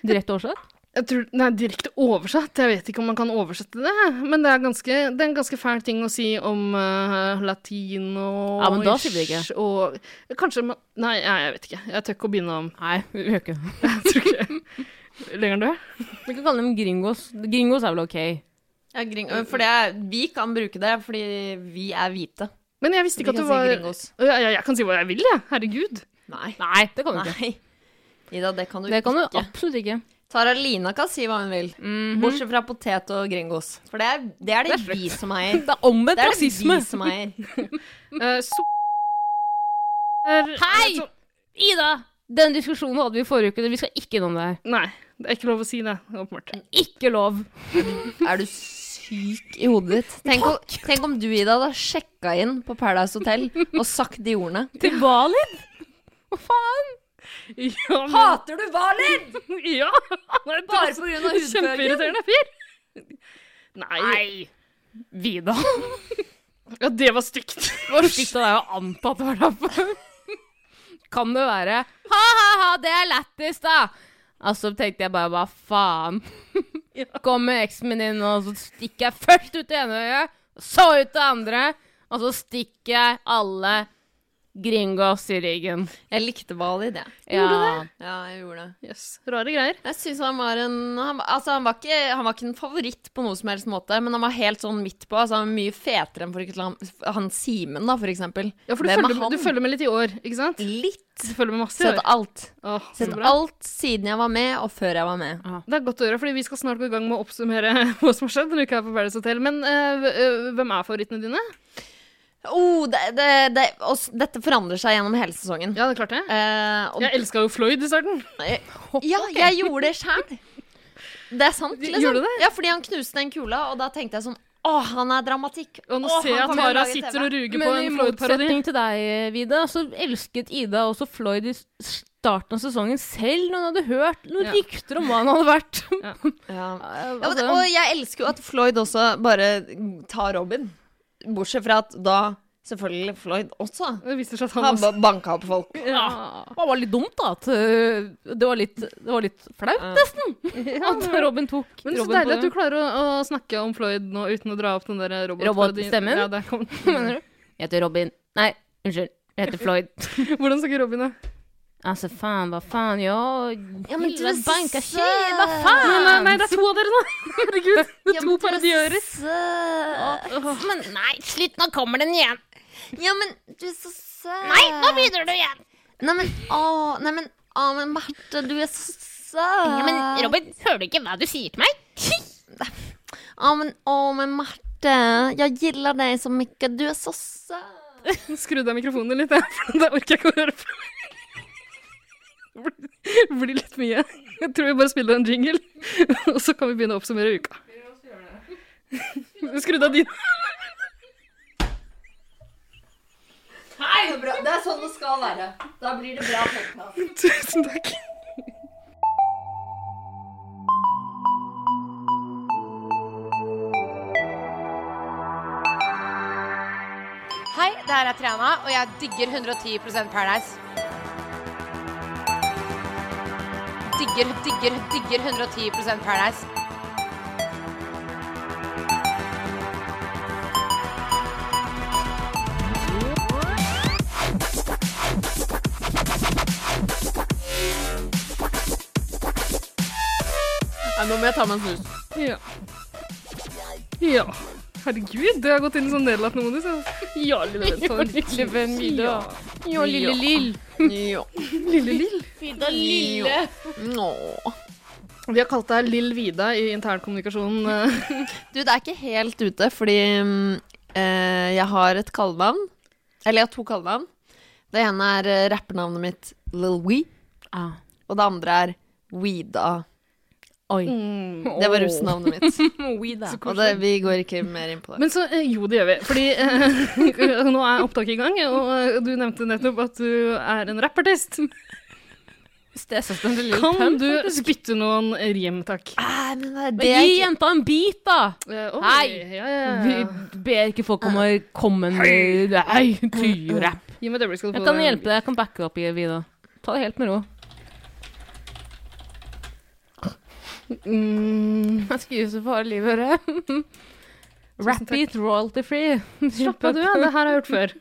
Direkte oversatt? Jeg tror, Det er Direkte oversatt. Jeg vet ikke om man kan oversette det. Men det er, ganske, det er en ganske fæl ting å si om uh, latino Ja, men da sier vi det ikke. Og kanskje man Nei, jeg, jeg vet ikke. Jeg tør ikke å begynne om Nei, vi gjør ikke det. Jeg tror ikke Lenger enn det? Vi kan kalle dem gringos. Gringos er vel ok. Ja, gring for det er, vi kan bruke det fordi vi er hvite. Men jeg visste Vi ikke at det du si var gringos. ja, ja, Jeg kan si hva jeg vil, jeg. Herregud. Nei. Nei, det kan du ikke. Ida, det kan du Det kan du ikke. absolutt ikke. Tara Lina kan si hva hun vil. Mhm. Bortsett fra potet og gringos. For det er det, er det, Det er vi som eier. Det er omvendt Det er det rasisme. vi som eier. Uh, so Hei! Ida! Den diskusjonen hadde vi i forrige uke. Vi skal ikke innom det her. Nei, det er ikke lov å si det. Åpenbart. Ikke lov. Er du syk i hodet ditt? Tenk om, tenk om du, Ida, hadde sjekka inn på Paradise Hotel og sagt de ordene. Til Valid? Hva faen? Ja, men, Hater du Valid? ja! Bare av hudfargen? Kjempeirriterende fyr. Nei. Vida. Ja, det var stygt. Det var stygt av deg å anta at det var derfor. Kan det være Ha-ha-ha, det er lættis, da! Altså tenkte jeg bare hva faen. Kommer eksen min inn, og så stikker jeg først ut det ene øyet, så ut det andre, og så stikker jeg alle gringos i ryggen. Jeg likte Bali, det. Ja. Ja, jeg gjorde det. Yes, Rare greier. Jeg syns han var en han, Altså, han var, ikke, han var ikke en favoritt på noen som helst måte, men han var helt sånn midt på. Altså, han var mye fetere enn for eksempel han, Simen, da, for eksempel. Ja, for du er følger, du følger med litt i år, ikke sant? Litt. Du følger med masse i Sett år. alt. Åh, Sett alt siden jeg var med, og før jeg var med. Det er godt å gjøre, fordi vi skal snart gå i gang med å oppsummere hva som har skjedd denne uka her på Paradise Hotel. Men v- eh, hvem er favorittene dine? Oh, det, det, det, også, dette forandrer seg gjennom hele sesongen. Ja, det er klart det. Eh, og, Jeg elska jo Floyd i starten. ja, jeg gjorde det sjæl. Det er sant, liksom. Gjorde du det? Ja, fordi han knuste den kula, og da tenkte jeg sånn Å, han er dramatikk. Og nå Åh, ser jeg at Tara sitter TV. og ruger på Men i en Floyd-parodi. Men motsetning til deg, Vida, så elsket Ida også Floyd i starten av sesongen, selv når hun hadde hørt noen Ja. rykter om hva han hadde vært. Ja. Ja, Altså, og jeg elsker jo at Floyd også bare tar Robin. Bortsett fra at da selvfølgelig Floyd også Det viser seg at han har også ba- banka opp folk. ja. Det var litt dumt, da. At øh, det, var litt, det var litt flaut, Ja. nesten. At Robin tok Men så deilig at du klarer å, å snakke om Floyd nå uten å dra opp den der robotstemmen. Robot Ja? Jeg heter Robin. Nei, unnskyld. Jeg heter Floyd. Hvordan snakker Robin, da? Altså, faen, hva faen, jo Ja, men du er så banka søt. shit, hva Nei, faen? nei, nei, det er to av dere nå! Herregud, det er Ja, to men du er parodiører. Men nei, slutt, nå kommer den igjen. Ja, men du er så søt. Nei, nå begynner du igjen. Nei, men å, nei, men, å, men Marte, du er så søt. Ja, men Robin, hører du ikke hva du sier til meg? Å, men, å, men Marte, jeg gillar deg så mye. Du er så søt. Skrudd av mikrofonen litt, da orker jeg ikke å høre på. Det blir- litt mye. Jeg tror vi bare spiller en jingle, og så kan vi begynne å oppsummere uka. Skrudd av din. Hei, det er sånn det skal være. Da blir det bra podkast. Tusen takk. Hei, det her er Triana, og jeg digger 110% Paradise. Digger, digger, digger 110 Paradise. Ja, nå må jeg ta meg en snus. Ja. Ja. Herregud, det har gått inn i sånn nedlatende modus. ja. Ja, lille venn. Ja, Lille venn Vida. Ja. Jo, lille Lill. Ja. Lille Lill. Vida lille. Nå. Vi har kalt deg Lill Vida i internkommunikasjonen. Du, det er ikke helt ute, fordi mm, eh, jeg har et kallenavn. Eller jeg har to kallenavn. Det ene er eh, rappernavnet mitt Lil Wee, Ah. og det andre er Weeda. Oi. Mm. Det var russenavnet mitt. Og det, vi går ikke mer inn på det. Men så, eh, jo, det gjør vi. Fordi eh, nå er opptaket i gang, og eh, du nevnte nettopp at du er en rappartist. Lille Kan du spytte noen rim, takk? Ah, men det, er Men det Gi ikke jenta en bit, da! Uh, oh, Hei! Ja, ja, ja. Vi ber ikke folk om å komme med Hei, tyrap. Gi meg et øyeblikk, skal du Jeg kan hjelpe deg. Jeg kan backe opp i Vida. Ta det helt med ro. Mm, Jeg skriver for livet, hører Rap beat it royalty free. slapp av, du. Ja. Det her har jeg gjort før.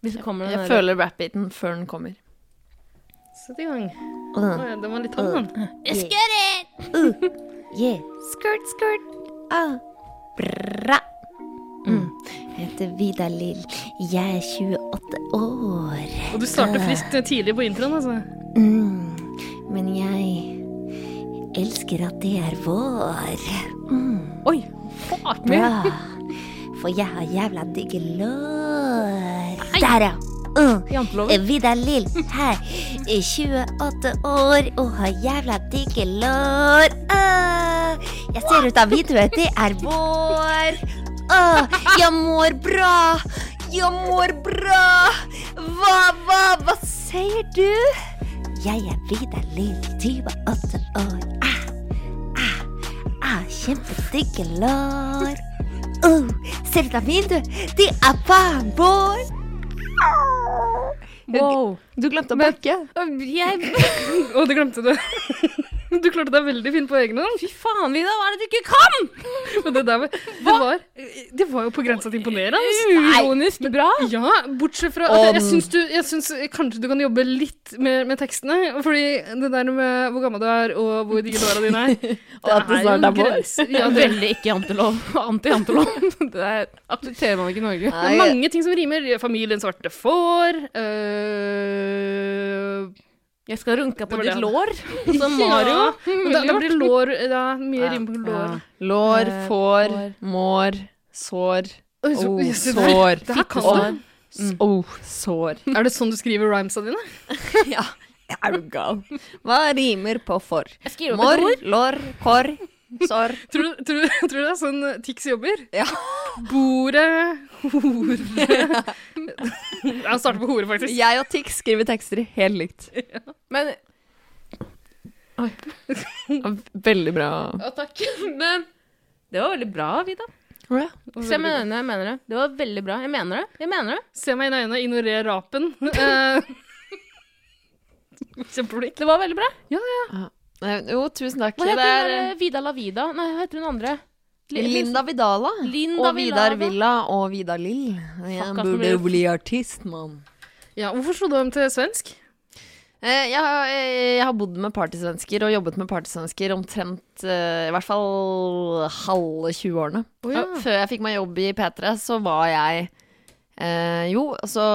Hvis det kommer den Jeg der- føler rap-beaten før den kommer. Sett i gang. Uh, oh, ja, den var litt tam, den. Let's get it! Yeah. Skirt, skirt. Ah. Bra. Mm. Jeg heter Vidar Lill. Jeg er 28 år. Og du starter friskt eh, tidlig på introen, altså. Mm. Men jeg elsker at det er vår. Mm. Oi. Bra. For jeg har jævla digge lår. Der, ja. Uh. Vidar Lill her, er 28 år og har jævla digge lår. Uh, jeg ser ut av vinduet, det er vår. Uh, jeg mår bra. Jeg mår bra. Hva, hva, hva sier du? Jeg er Vidar Lill, 28 år. Ah, ah, ah, kjempedigge lår. Uh, ser du da min, du? Det er barn vår. Wow. Du glemte å pakke. Jeg Å, det glemte du. Du klarte deg veldig fint på egen hånd. Fy faen, Vida, hva er det du ikke kan?! Men det, der, var- det, var, det var jo på grensa til imponerende. Uironisk bra. Ja, bortsett fra at jeg, syns, du, jeg syns kanskje du kan jobbe litt mer med tekstene. Fordi det der med hvor gammel du er, og hvor digge låra dine er Og at det snart er vår. Ja, veldig ikke jantelov. Anti-jantelov. Det er- aksepterer man ikke i Norge. er mange ting som rimer. Familien svarte får. øh, Jeg skal runke på ditt lår, som Mario. Ja, da, da blir lår da, Mye rim på lår. Ja. Lår, Eh, får, mår, sår. Oh, sår. Det her kan Fittesår. du. Oh, sår. Er det sånn du skriver rhymesa dine? ja, er du gal? Hva rimer på for? Mår, lår, kår, sår. Tror du, tror, tror du det er sånn eh, Tix jobber? Ja. Bordet, hore Han starter på hore, faktisk. Jeg og Tix skriver tekster helt likt. Men Veldig bra. Ja, takk. Men det var veldig bra, Vida. Se meg i øynene, jeg mener det. Det var veldig bra. Jeg mener det. Jeg mener det. Se meg i øynene, ignorer rapen. Eh, Kjempeflink. Det var veldig bra. Ja, Jo, tusen takk. Hva heter hun der, Vida la Vida? Nei, hva heter hun andre? Li- Linda Vidala. Linda og Vidar. Villa og Vidar Lill. Jeg nå burde jo bli artist, mann. Ja, hvorfor slo du om til svensk? Eh, Jeg, har- eh, jeg har bodd med partysvensker og jobbet med partysvensker omtrent eh, i hvert fall halve 20-årene. Oh, ja. Før jeg fikk meg jobb i P3, så var jeg eh, Jo, så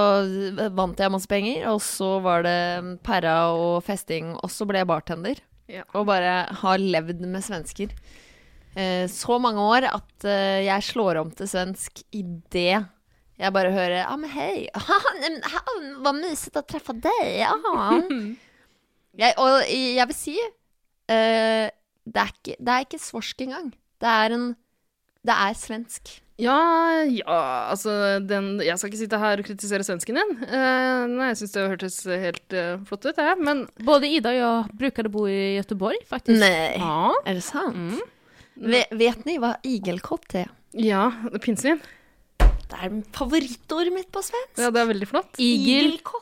vant jeg masse penger, og så var det perra og festing, og så ble jeg bartender. Ja. Og bare har levd med svensker så mange år at eh, jeg slår om til svensk idet jeg bare hører Ja, men hei. Hva mysigt å treffe deg. Ja. Jeg, og jeg vil si uh, det, er ikke, det er ikke svorsk engang. Det er en Det er svensk. Ja, ja, altså den, Jeg skal ikke sitte her og kritisere svensken din. Uh, nei, jeg syns det hørtes helt uh, flott ut, jeg. Men Både Ida og jeg bruker å bo i Göteborg, faktisk. Nei, Ja. Er det sant? Mm. Ve- vet ni hva igelkott er? ja, pinnsvin. Det er favorittordet mitt på svensk. Ja, det er veldig flott. Igelkott.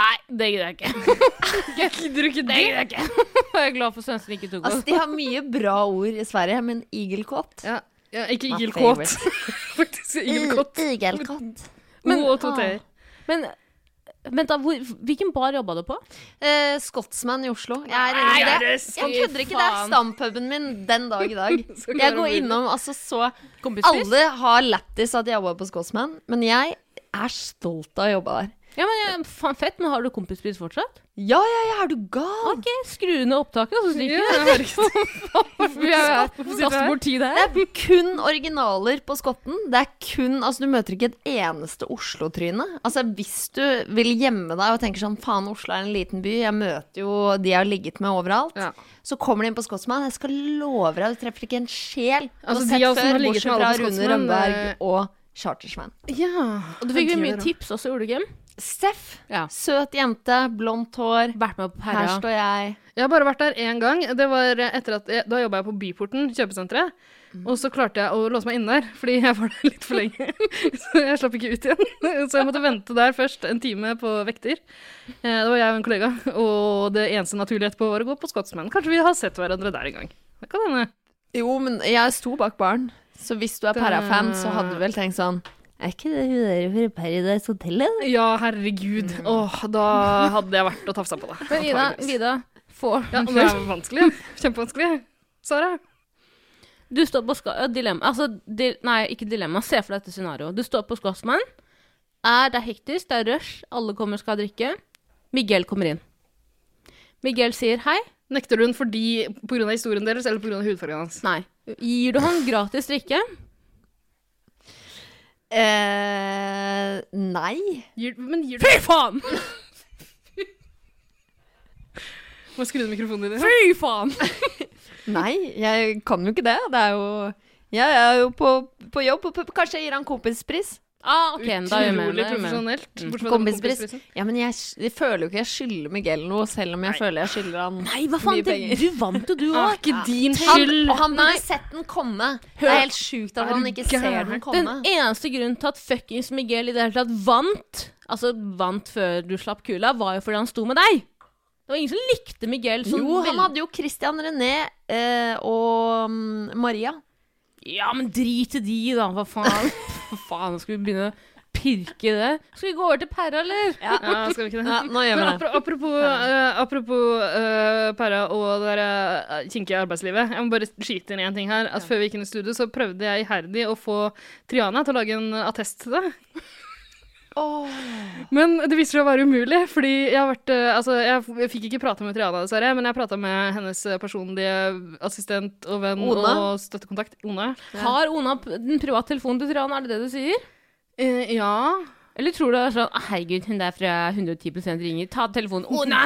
Nei, det gidder jeg ikke. Gidder du ikke Det gidder jeg ikke. Jeg er glad for svensken ikke tok Altså, de har mye bra ord i Sverige, men igelkott Ja, ja ikke My favorite. Faktisk. Igelkott. Igelkott. Men- O og to t-er. Men vent, da. Hvor, hvilken bar jobba du på? Eh, Scotsman i Oslo. Jeg er Nei, det. det Jeg kødder ikke, det er stampuben min den dag i dag. Jeg går innom altså så Kompispris? Alle har lættis at jeg jobba på Scotsman, men jeg er stolt av å jobbe der. Ja, men ja, faen fett, men har du kompispris fortsatt? Ja, ja, ja, er du gal? Ok, skru ned opptaket, og så stikker vi. Ja, Hvorfor du her? bort tid Det er kun originaler på Skotten. Det er kun, altså Du møter ikke et eneste Oslo-tryne. Altså Hvis du vil gjemme deg og tenker sånn Faen, Oslo er en liten by. Jeg møter jo de jeg har ligget med overalt. Ja. Så kommer de inn på Scotsman. Jeg skal love deg, du treffer ikke en sjel du Altså, har de sett av før, har ligget bortsett med alle fra på Rune Rønberg eh, og Chartersveien. ja. Og du fikk jo mye tips også, gjorde du ikke? Steff. Ja. Søt jente, blondt hår. Vært med på Her Perra. står jeg. Jeg har bare vært der én gang. Det var etter at jeg, Da jobba jeg på Byporten, kjøpesenteret. Og så klarte jeg å låse meg inne der, fordi jeg var der litt for lenge. Så jeg slapp ikke ut igjen. Så jeg måtte vente der først en time på vekter. Eh, Det var jeg og en kollega, og det eneste naturlige etterpå var å gå på Scotsman. Kanskje vi har sett hverandre der en gang. Det kan hende. Jo, men jeg sto bak baren. Så hvis du er Parra-fan, så hadde du vel tenkt sånn Er ikke det hun der fra Paradise Hotel, eller? Ja, herregud. Åh, da hadde jeg vært og tafsa på deg. Men Ida. Vida, får Ja, det er vanskelig. Kjempevanskelig. Sara? Du står på ska... ja, Dilemma Altså, di nei, ikke dilemma. Se for deg dette scenarioet. Du står på Scotsman. Er det er hektisk, det er rush, alle kommer og skal drikke. Miguel kommer inn. Miguel sier hei. Nekter du den fordi pga. historien deres eller pga. hudfargen hans? Nei. Gir du han gratis drikke? Eh, nei. Gir, men gir du Fy faen! Må skru ned mikrofonen din. Fy faen! Nei, jeg kan jo ikke det. Det er jo Jeg er jo på, på jobb, kanskje jeg gir han kompispris. Ah, ok, da er jeg med. Utrolig da er jeg med. profesjonelt. Mm. bortsett fra den Kompispris. kompisprisen. Ja, men jeg, jeg føler jo ikke jeg skylder Miguel noe, selv om jeg føler jeg skylder han Nei, hva faen? mye Det, penger. du vant jo, du Det er òg. ikke din skyld. Han, han burde sett den komme. Det er helt sjukt at han ikke ser den den Den komme. eneste grunnen til at fuckings Miguel i det hele tatt vant, altså vant før du slapp kula, var jo fordi han sto med deg. Det var ingen som likte Miguel sånn Jo, han veldig- hadde jo Christian René eh, og mm, Maria. Ja, men drit i de, da. Hva faen? Hva faen, skal vi begynne å pirke i det? Skal vi gå over til Perra, eller? Ja, skal vi ikke det? Ja, nå gjør vi det. apro- apropos, uh, apropos uh, Perra og det der, eh, kinkige arbeidslivet. Jeg må bare skyte inn én ting her. At Før vi gikk inn i studio, så prøvde jeg iherdig å få Triana til å lage en attest til det. Men det viser seg å være umulig, fordi jeg har vært eh, Altså, jeg, fikk ikke prate med Triana, dessverre, men jeg prata med hennes eh, personlige assistent og venn Ona? og støttekontakt, Ona. Har Ona den private telefonen til Triana, er det det du sier? Eh, ja. Eller tror du det er sånn «Ah, Herregud, hun der fra 110 ringer. Ta telefonen. Å nei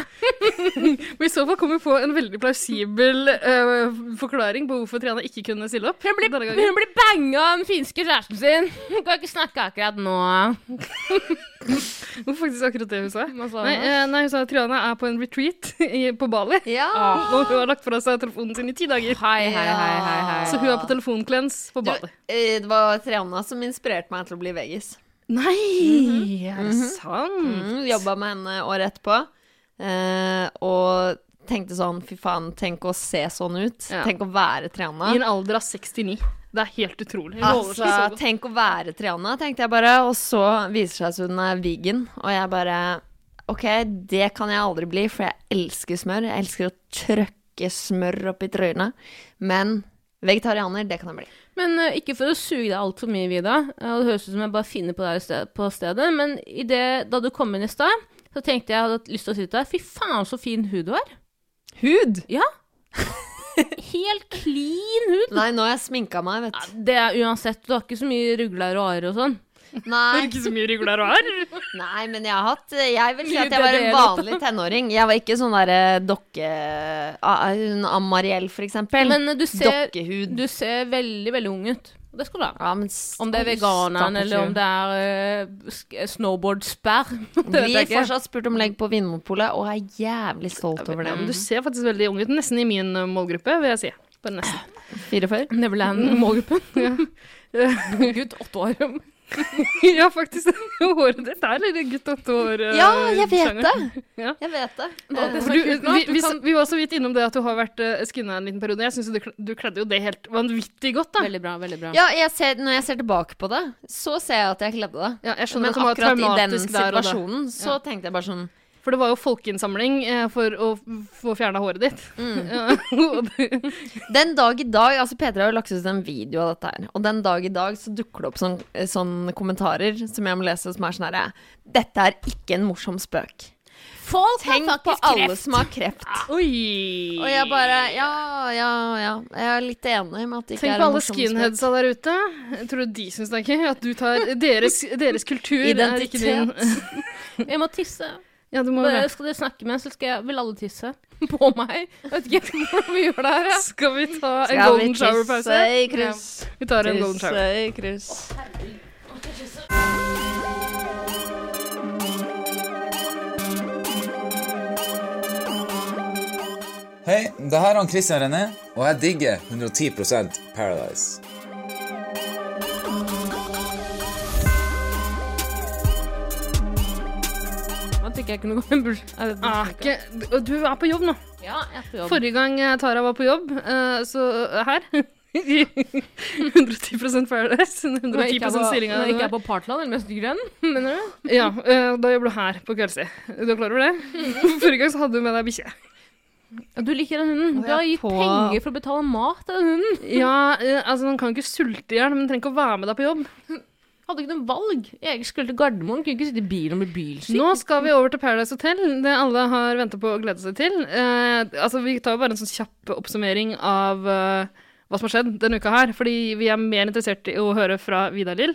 Men i så fall kommer vi på en veldig plausibel uh, forklaring på hvorfor Triana ikke kunne stille opp. Hun blir, hun blir banga av den finske kjæresten sin. Hun kan ikke snakke akkurat nå. Det var faktisk akkurat det hun sa. Sa Nei, eh, nei, hun sa at Triana er på en retreat i, på Bali. Ja. Og hun har lagt fra seg telefonen sin i ti dager. Hei, hei, hei, hei, hei. Så hun er på telefonklens på Du, Bali. eh, det var Triana som inspirerte meg til å bli veggis. Nei, er det sant? Mm, Jobba med henne året etterpå. Eh, og tenkte sånn Fy faen, tenk å se sånn ut. Ja. Tenk å være I en alder av 69. Det er helt utrolig. Altså, tenk å være Triana, tenkte jeg bare. Og så viser det seg at hun er vegan, og jeg bare OK, det kan jeg aldri bli, for jeg elsker smør. Jeg elsker å trøkke smør opp i trynet. Men vegetarianer, det kan jeg bli. Men uh, ikke for å suge deg altfor mye, Vida. Uh, det høres ut som jeg bare finner på deg sted, på stedet. Men i det, da du kom inn i stad, så tenkte jeg jeg hadde lyst til å si til deg Fy faen, så fin hud du har. Hud! Ja. Helt clean hud. Nei, nå har jeg sminka meg, vet Ja, du. det er uansett. Du har ikke så mye rugler og arer og sånn. Nei, ikke så mye rygler og har. nei, men jeg har hatt Jeg vil si at jeg var en vanlig tenåring. Jeg var ikke sånn derre dokke... ah, Hun Amariel, for eksempel. Men eh, du ser, Dokkehud. du ser veldig, veldig ung ut. Det skal du ha. Ja, men Om det er veganeren, eller om det er uh, snowboard-sperr. Vi har Blir fortsatt spurt om legg på Vinmonopolet, og er jævlig stolt over det. Mm. du ser faktisk veldig ung ut. Nesten i min eh, målgruppe, vil jeg si. Bare nesten. 44? Neverland-målgruppen. Gutt, åtte år. ja, faktisk. Håret ditt er litt gutt åtte år. uh, Ja, jeg vet sjanger. det. Ja. Jeg vet det. Er du, vi, vi, kan vi var så vidt innom det at du har vært uh, skinna en liten periode. Jeg syns du, du kledde jo det helt vanvittig godt, da. Veldig bra, veldig bra. Ja, jeg ser, når jeg ser tilbake på det, så ser jeg at jeg kledde det. Ja, jeg skjønner Men at det var akkurat i den situasjonen så tenkte jeg bare sånn For det var jo folkeinnsamling eh, for å få fjerna håret ditt. Mm. Den dag i dag Altså, P3 har jo lagt ut en video av dette her, og den dag i dag så dukker det opp sånne sånn kommentarer som jeg må lese, som er sånn herre Dette er ikke en morsom spøk. Folk Tenk har på faktisk alle kreft. som har kreft. Oi! Og jeg bare Ja, ja, ja. Jeg er litt enig med at det ikke Tenk er på en alle morsom spøk. skinheadsa der ute. Jeg tror de syns det er gøy at du tar deres, deres kultur er ikke din. Jeg må tisse. Ja, du må Bare, det. skal dere snakke med, så skal jeg, vil alle tisse på meg. Jeg vet ikke hvordan vi gjør det her. Ja. Skal vi ta en Skal golden shower-pause? i kryss? Vi tar en golden shower. Tisse i kryss. Hei, det her er han Christian René, og jeg digger 110% Paradise. Nå jeg kunne gå en burs... Ah, ikke. ikke, og du er på jobb nå. Ja, jeg er på jobb. Forrige gang eh, Tara var på jobb, eh, så eh, her 110 Paradise. Når jeg 110 ikke er på, stillinga. når jeg ikke er på Partland, eller mest grønn, mener du? Ja, da jobber du her på kveldstid. Du er klar over det? Forrige gang så hadde du med deg bikkje. Du liker den hunden. Du har gitt på- penger for å betale mat til den hunden. Ja, altså Den kan ikke sulte i hjel, men den trenger ikke å være med deg på jobb. Hadde ikke noe valg. Jeg skulle til Gardermoen, kunne ikke sitte i bilen og bli bilsyk. Nå skal vi over til Paradise Hotel, det alle har venta på og gleda seg til. Eh, altså Vi tar bare en sånn kjapp oppsummering av eh, hva som har skjedd denne uka her, fordi vi er mer interessert i å høre fra Vidar Lill.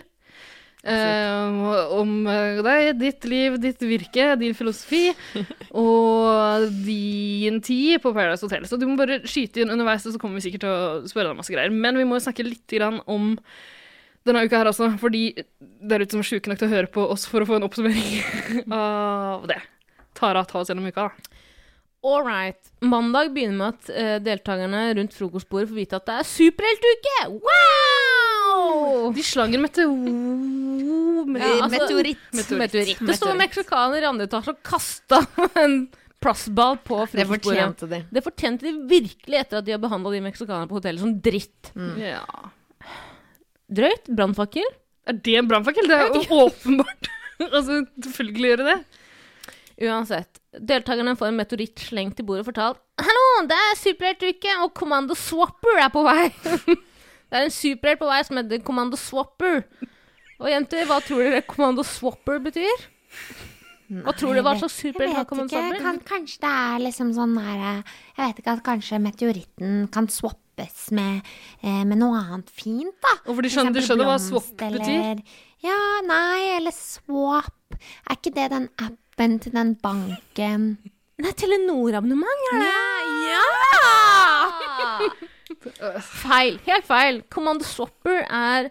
Eh, om eh, deg, ditt liv, ditt virke, din filosofi og din tid på Paradise Hotel. Så du må bare skyte inn underveis, og så kommer vi sikkert til å spørre deg masse greier. Men vi må jo snakke litt grann om denne uka her også, fordi dere som er sjuke nok til å høre på oss for å få en oppsummering av det. Tara, ta oss gjennom uka, da. All right. Mandag begynner med at uh, deltakerne rundt frokostbordet får vite at det er superheltuke! Wow! De slang en meteor... Ja, altså- Meteoritt. Meteoritt. Det står en meksikaner i andre etasje og kasta en plastball på frokostbordet. Det fortjente de. Det fortjente de virkelig etter at de har behandla de meksikanerne på hotellet som dritt. Ja. Drøyt. Brannfakkel. Er det en brannfakkel? Det er jo åpenbart. altså, selvfølgelig gjør det det. Uansett. Deltakerne får en meteoritt slengt i bordet og fortalt Hallo, det er superheltuke, og Kommando Swapper er på vei. det er en superhelt på vei som heter Kommando Swapper. Og jenter, hva tror dere Kommando Swapper betyr? Hva tror dere hva slags superhelt har vet Kommando ikke. Swapper? Kan, kanskje det er liksom sånn der eh, Jeg vet ikke at kanskje meteoritten kan swappes med, eh, med noe annet fint, da. Og for de skjønner, de eksempel skjønner hva swap betyr. eller- Ja, nei, eller swap. Er ikke det den appen til den banken? Nei, Telenor-abonnement, er det? Ja! feil. Helt feil. Command Swapper er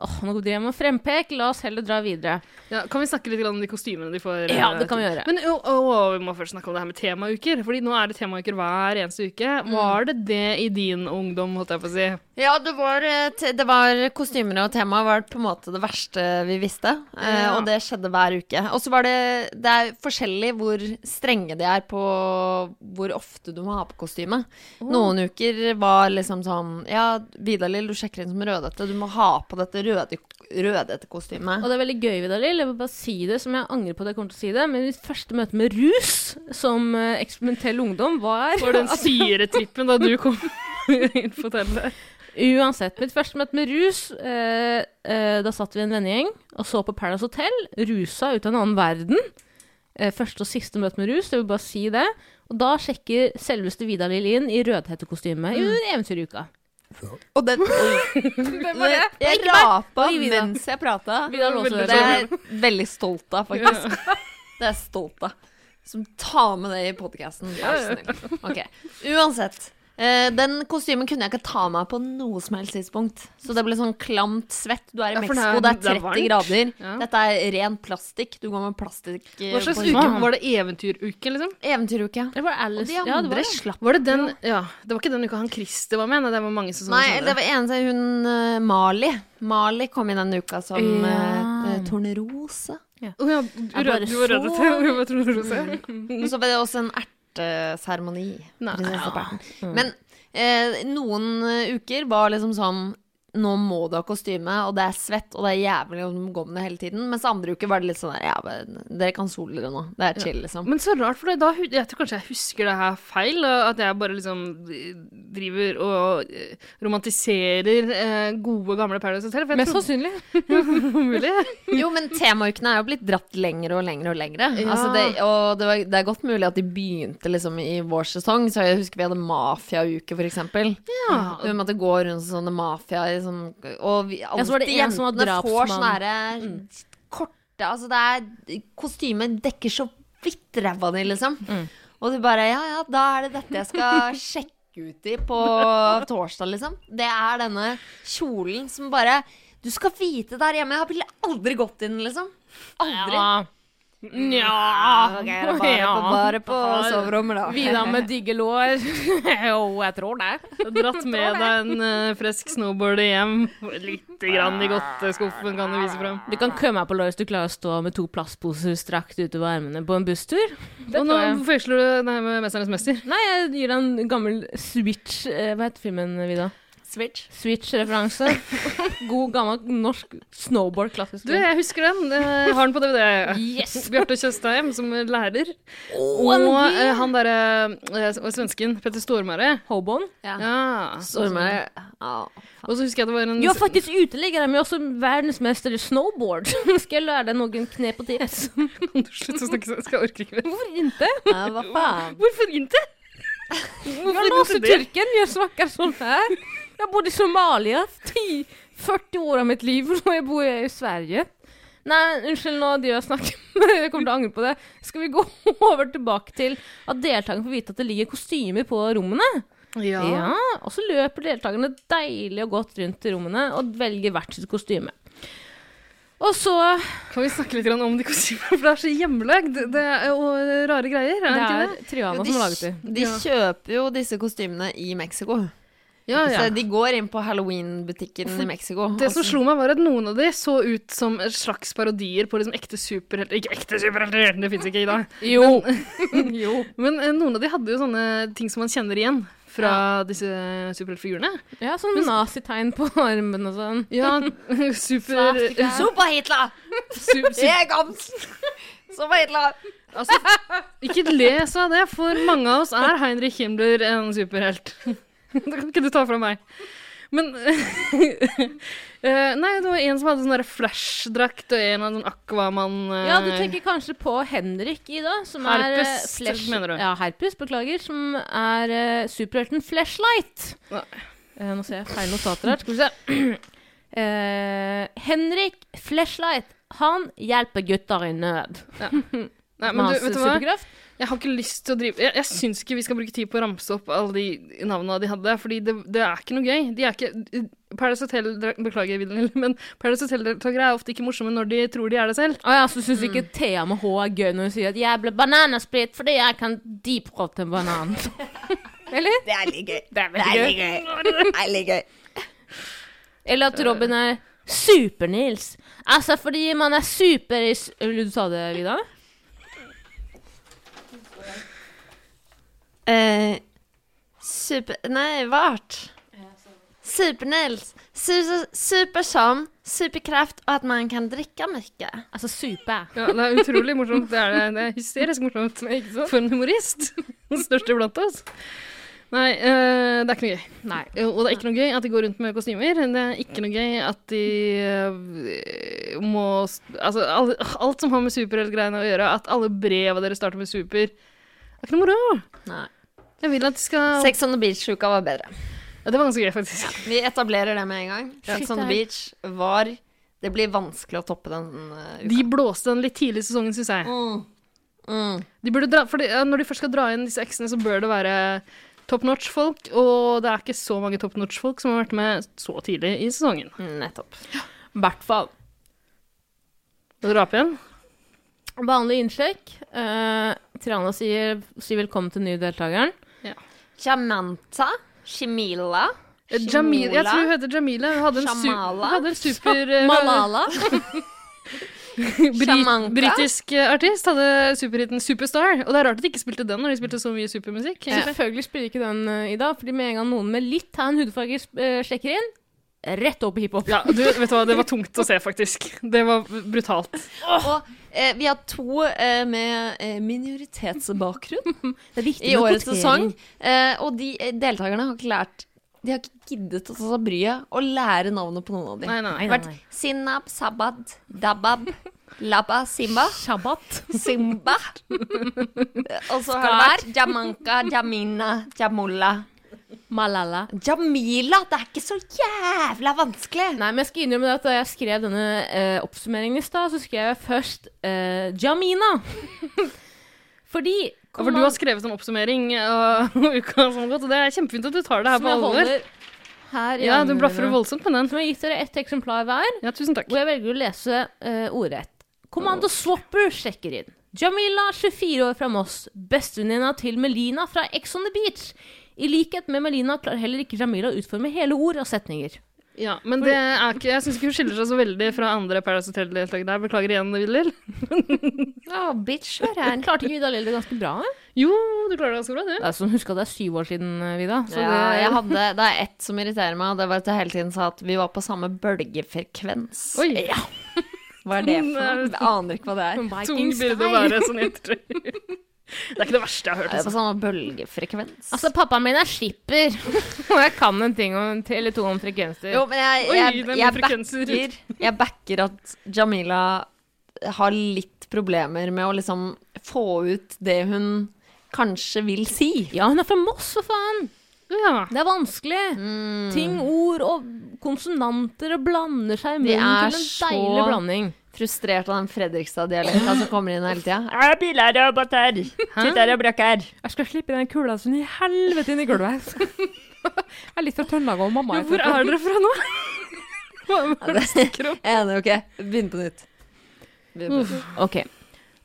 Åh, nå driver jeg med frempek. La oss heller dra videre. Ja, kan vi snakke litt om de kostymene de får? Ja, eh, det kan vi gjøre. Men å, å, vi må først snakke om det her med temauker. Fordi nå er det temauker hver eneste uke. Mm. Var det det i din ungdom, holdt jeg på å si? Ja, det var, eh, det var kostymer og tema var på en måte det verste vi visste. Eh, Ja. og det skjedde hver uke. Og så var det Det er forskjellig hvor strenge de er på hvor ofte du må ha på kostyme. Noen uker var liksom sånn Ja, Vidar-Lill, du sjekker inn som rødhette. Du må ha på dette røde, rødhette kostyme. Og det er veldig gøy, Vidar-Lill. Jeg vil bare si det som jeg angrer på at jeg kommer til å si det. Men mitt første møte med rus som eh, eksperimentell ungdom var For den syretrippen da du kom inn på hotellet? Uansett. Mitt første møte med rus eh, eh, Da satt vi en vennegjeng og så på Paradise Hotel. Rusa ut av en annen verden. Eh, første og siste møte med rus, jeg vil bare si det. Og da sjekker selveste Vidar-Lill inn i rødhettekostyme i eventyruka. Og den Jeg, jeg rapa mens jeg prata. Det er jeg veldig stolt av, faktisk. Det er jeg stolt av. Som tar med det i podkasten. Ok. Uansett. Eh, den kostymen kunne jeg ikke ta meg på noe som helst tidspunkt. Så det ble sånn klamt svett. Du er i Ja, det Mexico, er- det er det er 30 grader. Ja. Dette er ren plastikk. Du går med plastikk eh, Hva slags uke? Var det eventyruke, liksom? Eventyruke. Det var Og Alice. de ja, det var det. slapp Var det den Ja, det var ikke den uka han Christer var med? Nei, det var mange som Nei, senere. det var eneste hun eh, Mali. Mali kom inn den uka som Ja. uh, tornerose. Å ja, du, var rød, du var rød, rødete. og jeg var tornerose. Og så var det også en Uh, Nei. Mm. Men eh, noen eh, uker var liksom sånn Nå må du ha kostyme, og det er svett, og det er jævlig å gå med det hele tiden. Mens andre uker var det litt sånn der Ja, dere kan sole dere nå. Det er chill, liksom. Men så rart, for da, jeg tror kanskje jeg husker det her feil. At jeg bare liksom driver og eh, romantiserer eh, gode, gamle Paradise Hotel. For jeg Mest sannsynlig. mulig. Jo, men temaukene er jo blitt dratt lenger og lengre og lengre. Ja. Altså det, og det, var, det er godt mulig at de begynte liksom i vår sesong. Så jeg husker vi hadde mafiauke, for eksempel. Ja. Vi måtte gå rundt sånne mafia sånn Og vi, Ja, så var det alltid en som var drapsmann. får sånne herre korte Altså, det er Kostymet dekker så vidt ræva di, liksom. Mm. Og du bare Ja, ja, da er det dette jeg skal sjekke ut i på torsdag, liksom. Det er denne kjolen som bare Du skal vite der hjemme, jeg ville aldri gått inn, liksom. Aldri. Ja. Nja Ok, det er bare, på, bare på soverommet, da. Vidar med digge lår. jo, jeg tror det. Dratt med deg en uh, frisk snowboard hjem. Lite grann i godteskuffen kan du vise fram. Du kan kømme på lår hvis du klarer å stå med to plastposer strakt utover armene på en busstur. Og nå forveksler du det her med 'Mesternes mester'. Nei, jeg gir deg en gammel Switch eh, Hva heter filmen, Vida? Switch. Switch-referanse. God, gammel norsk snowboard, klassisk Du, jeg husker den. Jeg har den på DVD. Yes! Bjarte Tjøstheim som lærer. Oh, Og eh, han derre uh, svensken, Petter Stormare. Hoboen. Ja. Ja. Stormare. Ja. Og så husker jeg det var en Jeg var faktisk uteligger, men er også verdensmester i snowboard. Skal jeg lære deg noen knep og tips? Kan du slutte å snakke sånn? Jeg orker ikke mer. Hvorfor ikke? ja, hva faen? Hvorfor ikke? Jag Hvorfor ikke det? turken, jag snackar sån här. Jag bodde i Somalia 10, 40 år av mitt liv, og nå bor jeg i Sverige. Nei, unnskyld, nå driver jeg snakker, jeg kommer til å angre på det. Skal vi gå over tilbake til at deltakerne får vite at det ligger kostymer på rommene? Ja. Og så løper deltakerne deilig og godt rundt i rommene og velger hvert sitt kostyme. Og så Kan vi snakke litt om de kostymene, for det er så hjemmelagd det og rare greier. Er Det det er det? Triana som har laget det. De kjøper jo disse kostymene i Mexico. Ja, ja. Så de går inn på halloween-butikken i Mexico. Det som slo meg, var at noen av de så ut som slags parodier på liksom ekte superhelter. Ikke ekte superhelter, det fins ikke i dag. Jo. jo. Men eh, noen av de hadde jo sånne ting som man kjenner igjen fra disse superheltfigurene. Ja, sånn nazitegn på armen og sånn. Ja, super... Super-Hitler! su, su, Jeg kom! Super-Hitler! altså, ikke le så av det, for mange av oss er Heinrich Himmler en superhelt. Det kan ikke du ta fra meg. Men eh, Nei, det var en som hadde sånn flashdrakt, og en av sånn Aquaman uh, Ja, du tenker kanskje på Henrik, Ida, som er eh, Herpes, flash, mener du? Ja, Herpes, beklager, som er uh, superhelten Flashlight. Eh, nå ser jeg feil notater her, skal vi se. Uh, Henrik Flashlight, han hjelper gutter i nød. Nei, men du, vet du hva? Jeg har ikke lyst til å drive Jeg, jeg syns ikke vi skal bruke tid på å ramse opp alle de navnene de hadde, fordi det, det er ikke noe gøy. De er ikke Paradise Hotel Beklager, Wilhelm, men Paradise Hotel-deltakere er ofte ikke morsomme når de tror de er det selv. Å ja, så syns ikke Thea med H er gøy når hun sier at 'jeg ble bananasplitt fordi jeg kan deep-rotte en banan'. Eller? Det er litt gøy. Det er veldig gøy. Det er litt gøy. Eller at Robin er Super-Nils. Altså fordi man er super i du sa det, Vida? Eh, super... Nei, vart? Super-Nils. Su- Super som superkraft og at man kan drikke mye. Altså super. Ja, det er utrolig morsomt. Det er, det er hysterisk morsomt. For en humorist. Den største blant oss. Nei, eh, det er ikke noe gøy. Nei. Og det er ikke noe gøy at de går rundt med kostymer. Det er ikke noe gøy at de eh, må Altså, alt, alt som har med superheltgreiene å gjøre, at alle breva deres starter med super, det er ikke noe moro. Nei. Jeg vil at de skal Sex on the Beach-uka var bedre. Ja, det var ganske gøy, faktisk. Vi etablerer det med en gang. Sex on the Beach var Det blir vanskelig å toppe den uh, uka. De blåste den litt tidlig i sesongen, syns jeg. Mm. Mm. De burde dra, for ja, når de først skal dra inn disse eksene, så bør det være top notch-folk, og det er ikke så mange top notch-folk som har vært med så tidlig i sesongen. Nettopp. I hvert fall. Skal du rape igjen? Vanlig innsjekk. Uh, Triana sier, sier velkommen til den nye deltakeren. Jamanta. Shimila. Eh, Jamila, jeg tror hun heter Jamila. Hun hadde en, su hun hadde en super eh, Malala. Britisk eh, artist hadde superhiten Superstar. Og det er rart at de ikke spilte den når de spilte så mye supermusikk. Selvfølgelig spiller ikke den uh, i dag, fordi med en gang noen med litt tan hudfarge uh, sjekker inn, rett opp i hiphop. Ja, du, vet du hva, det var tungt å se, faktisk. Det var brutalt. Og eh, vi har to eh, med eh, minoritetsbakgrunn Det er viktig i årets sesong. Eh, og de eh, deltakerne har ikke lært De har ikke giddet å ta seg bryet å lære navnet på noen av dem. Nei, nei, Nei, vært. Sinab, Sabad, Dabab, Labba, Simba. Shabbat. Simba. Og så har det vært Jamanka, Jamina, Jamulla. Malala. Jamila! Det er ikke så jævla vanskelig. Nei, men jeg skal innrømme at da jeg skrev denne eh, oppsummeringen i stad, så skrev jeg først eh, Jamina. Fordi Og for du har skrevet en oppsummering av uka som har gått, og det er kjempefint at du tar det her som på alvor. her Ja, du blaffer voldsomt med den. Som jeg har gitt dere ett eksemplar hver, Ja, tusen takk. hvor jeg velger å lese uh, ordrett. Kommando Swapper sjekker inn. Jamila, 24 år fra Moss, bestevenninna til Melina fra Ex on the Beach. I likhet med Melina klarer heller ikke Jamila å utforme hele ord og setninger. Ja, men det er ikke, jeg syns ikke hun skiller seg så veldig fra andre Paradise Hotel-deltakere der. Beklager igjen, Lill. Å, bitch, hør her. Klarte ikke Vidar Lill det ganske bra? eh? Jo, du klarer det ganske bra, du. Det er sånn, Husk at det er syv år siden, eh, Vida. Så ja, det, jeg hadde, det er ett som irriterer meg, og det var at jeg hele tiden sa at vi var på samme bølgefrekvens. Oi, Hva er det for noe? Jeg aner ikke hva det er. tung byrde å være sånn ettertøy. Det er ikke det verste jeg har hørt. Er det på Altså. samme bølgefrekvens? Altså, pappaen min er skipper, og jeg kan en ting om, eller to om frekvenser. Jo, men jeg, jeg, er jeg, frekvenser. backer, jeg backer at Jamila har litt problemer med å liksom få ut det hun kanskje vil si. Ja, hun er fra Moss, for faen! Ja. Det er vanskelig. Ting, ord og konsonanter og blander seg i munnen er til en deilig blanding. Frustrert av den Fredrikstad-dialekta som kommer inn hele tida. Jeg skal slippe den kula som i helvete inn i gulvet. jeg er litt fra Trøndelag og mamma. Ja, Hvor er dere fra nå? Hva er det om? Enig, ok. Begynn på nytt. Begynn på nytt. Ok.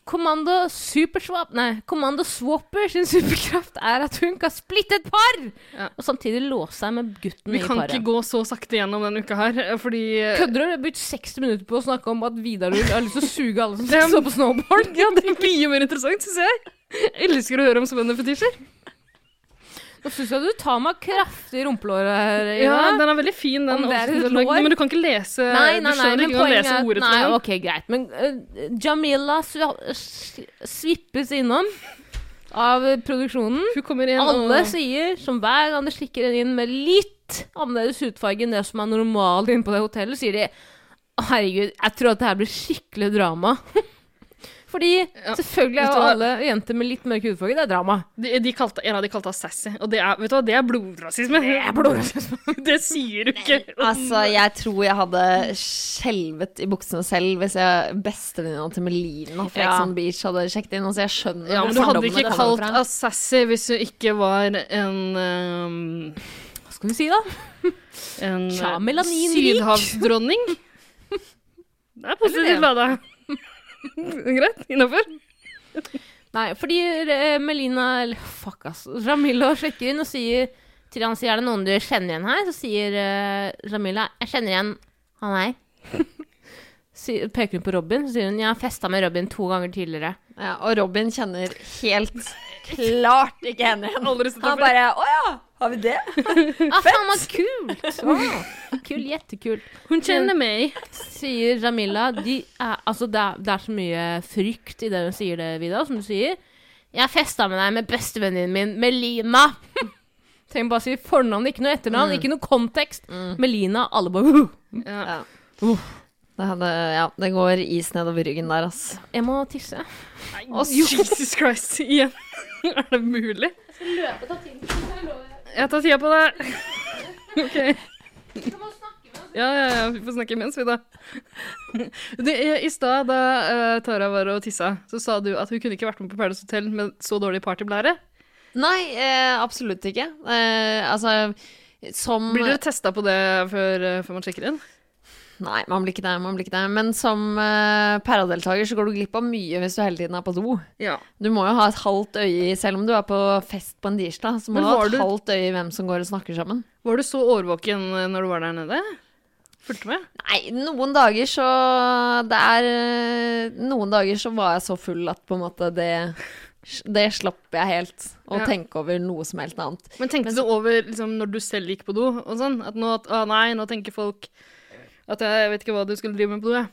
Kommando Superswap Nei, Kommando Swapper sin superkraft er at hun kan splitte et par! Ja. Og samtidig låse seg med gutten Vi i kan ikke gå så sakte gjennom denne uka her, fordi eh, Kødder du? Jeg har brukt 60 minutter på å snakke om at Vidar har lyst til å suge alle som står på snowboard. Ja, det er mye mer interessant, syns jeg. Jeg elsker å høre om spennende fetisjer. Nå syns jeg du tar meg kraftig i rumpelåret her, Ida. Ja, den er veldig fin, den. Det? Men du kan ikke lese Nei, nei, Du skjønner ikke å lese ordet Nei, til den. ok, greit. Men uh, Jamila svippes innom av produksjonen. Alle og sier, som hver gang de stikker inn med litt annerledes hudfarge enn det som er normalt inne på det hotellet, sier de herregud, jeg tror at det her blir skikkelig drama. Fordi selvfølgelig er jo alle jenter med litt mørk hudfarge, det er drama. de, de kalte, En av de kalte henne sassy, og det er, vet du hva, det er blodrasisme. Det er blodrasisme. det sier du ikke. Altså, jeg tror jeg hadde skjelvet i buksene selv hvis jeg bestevenninna til Melina fra Ja. Ex Beach hadde sjekket inn. Altså, jeg skjønner Ja, men du hadde ikke kalt henne sassy hvis hun ikke var en um, Hva skal vi si, da? En eh, sydhavsdronning. Det er positivt, Lada. Greit? Innafor? Nei, fordi eh, Melina Eller fuck, ass. Ramilla sjekker inn og sier til han sier, er det noen du kjenner igjen her. Så sier uh, Ramila jeg kjenner igjen han her. Peker hun på Robin, så sier hun jeg har festa med Robin to ganger tidligere. Ja, og Robin kjenner helt klart ikke henne igjen. Han bare Å ja, har vi det? Ah, faen, så kult! Wow. Kul, Jettekult. Hun kjenner meg. Sier Jamila. de er, Altså, det er, det er så mye frykt i det hun sier det, Vida, som du sier. Jeg festa med deg med bestevenninnen min, Melina. Trenger bare å si fornavn, ikke noe etternavn, ikke noe kontekst. Melina, alle bare uh. Ja. Uh. Det, hadde, ja, det går is nedover ryggen der, ass. Jeg må tisse. Nei, Jesus Christ, igjen. er det mulig? Jeg tar tida på det. OK. Ja, ja, ja. Vi får snakke imens, vi, da. Det, I stad, da eh, Tara var og tissa, så sa du at hun kunne ikke vært med på Paradise Hotel med så dårlig partyblære. Nei, eh, absolutt ikke. Eh, altså som Blir dere testa på det før, eh, før man sjekker inn? Nei, man blir ikke det. man blir ikke det Men som uh, paradeltaker så går du glipp av mye hvis du hele tiden er på do. Ja. Du må jo ha et halvt øye i Selv om du er på fest på en tirsdag, så må du ha et du- halvt øye i hvem som går og snakker sammen. Var du så årvåken eh, når du var der nede? Fulgte med? Nei, noen dager så Det er eh, Noen dager så var jeg så full at på en måte det Det slapp jeg helt å Ja. tenke over noe som helt annet. Men tenkte du over liksom, når du selv gikk på do og sånn? At nå at, å nei, nå tenker folk at jeg, jeg vet ikke hva du skulle drive med på do, jeg.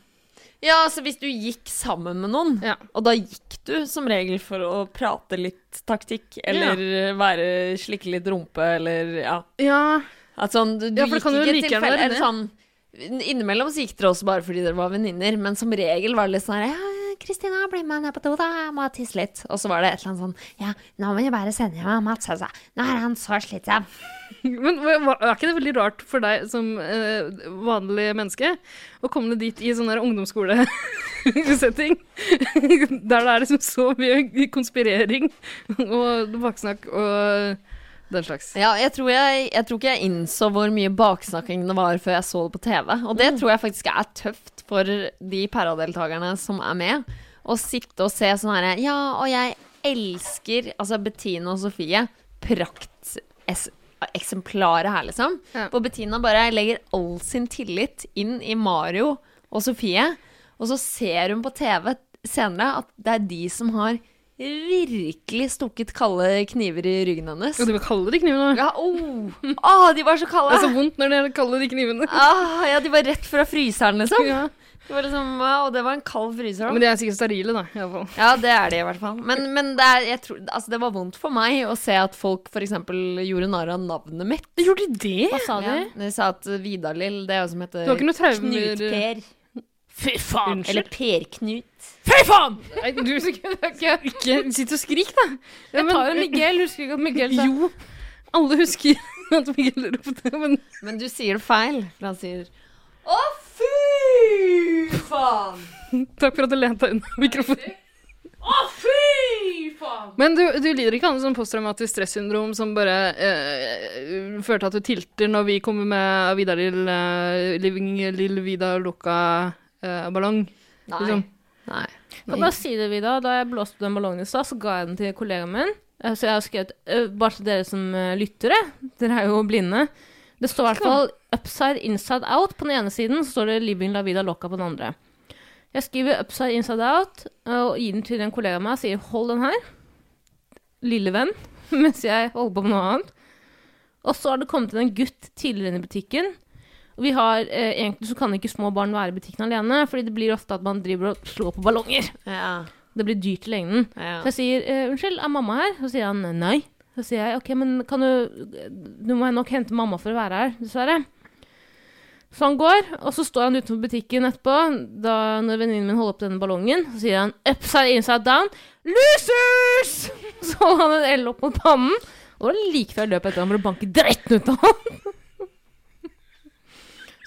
Ja, altså hvis du gikk sammen med noen, Ja. og da gikk du som regel for å prate litt taktikk, eller være slikke litt rumpe, eller ja. Ja. At sånn, du, du Ja, for det kan jo like gjerne være sånn Innimellom så gikk dere også bare fordi dere var venninner, men som regel var det litt sånn her Ja, Kristina, bli med ned på do, da. Jeg må tisse litt. Og så var det et eller annet sånn Ja, nå må vi bare sende hjem Mats, altså. Nå er han så slitsom. Men er ikke det veldig rart for deg som eh, vanlig menneske å komme dit i sånn ungdomsskolesetting? der det er liksom så mye konspirering og baksnakk og den slags. Ja, jeg tror, jeg, jeg tror ikke jeg innså hvor mye baksnakking det var før jeg så det på TV. Og det tror jeg faktisk er tøft for de paradeltakerne som er med. Å sitte og se sånn herre Ja, og jeg elsker Altså Bettine og Sofie. Prakteksemplaret her, liksom. Ja. Hvor Bettina bare legger all sin tillit inn i Mario og Sofie. Og så ser hun på TV senere at det er de som har virkelig stukket kalde kniver i ryggen hennes. Ja, de var kalle de knivene? Ja, oh. Åh, de var så kalde! Det er så vondt når de kaller de knivene. Ah, ja, de var rett fra fryseren, liksom. Ja. Det var liksom, wow, og det var en kald fryser. da. Men de er sikkert sterile, da. i fall. Ja, det er de i hvert fall. Men, men det, er, jeg tror, altså, det var vondt for meg å se at folk f.eks. gjorde narr av navnet mitt. Gjorde de det? Hva sa Ja, du? de sa at Vidar-Lill, det er jo som heter Du har ikke noe traumer Knut-Per. Fy faen! Eller Per-Knut. Fy faen! Nei, du skal ikke Sitt og skrik, da. Ja, Jeg tar en Miguel. Husker ikke at Miguel sa Jo. alle husker at Miguel ropte, men Men du sier det feil, for han sier Å, fy faen! takk for at du lente deg unna mikrofonen. Å, fy faen! Men du, du lider ikke av noe sånn posttraumatisk stressyndrom som bare eh, fører til at du tilter når vi kommer med Vidar Lill, eh, Living Lill Vida Loca eh, ballong? Nei. Liksom. Nei. Kan bare si det, Vida. Da jeg blåste den ballongen i stad, så ga jeg den til kollegaen min. Eh, Så jeg har skrevet eh, Bare til dere som eh, lyttere, dere er jo blinde. Det står i hvert fall upside, inside out på den ene siden, så står det living la vida loca på den andre. Jeg skriver upside, inside out og gir den til en kollega av meg og sier hold den her, lille venn, mens jeg holder på med noe annet. Og så har det kommet inn en gutt tidligere inn i butikken. Og vi har, eh, Egentlig så kan ikke små barn være i butikken alene, fordi det blir ofte at man driver og slår på ballonger. Ja. Det blir dyrt i lengden. ja. Så jeg sier eh, 'unnskyld, er mamma her?' Så sier han nei. Så sier jeg 'ok, men kan du Du må nok hente mamma for å være her, dessverre'. Så han går, og så står han utenfor butikken etterpå, da når venninnen min holder opp denne ballongen, så sier han 'upside, inside down'. Losers! Så holder han en L opp mot pannen, og det var like før jeg løp etter ham for å banke dritten ut av han.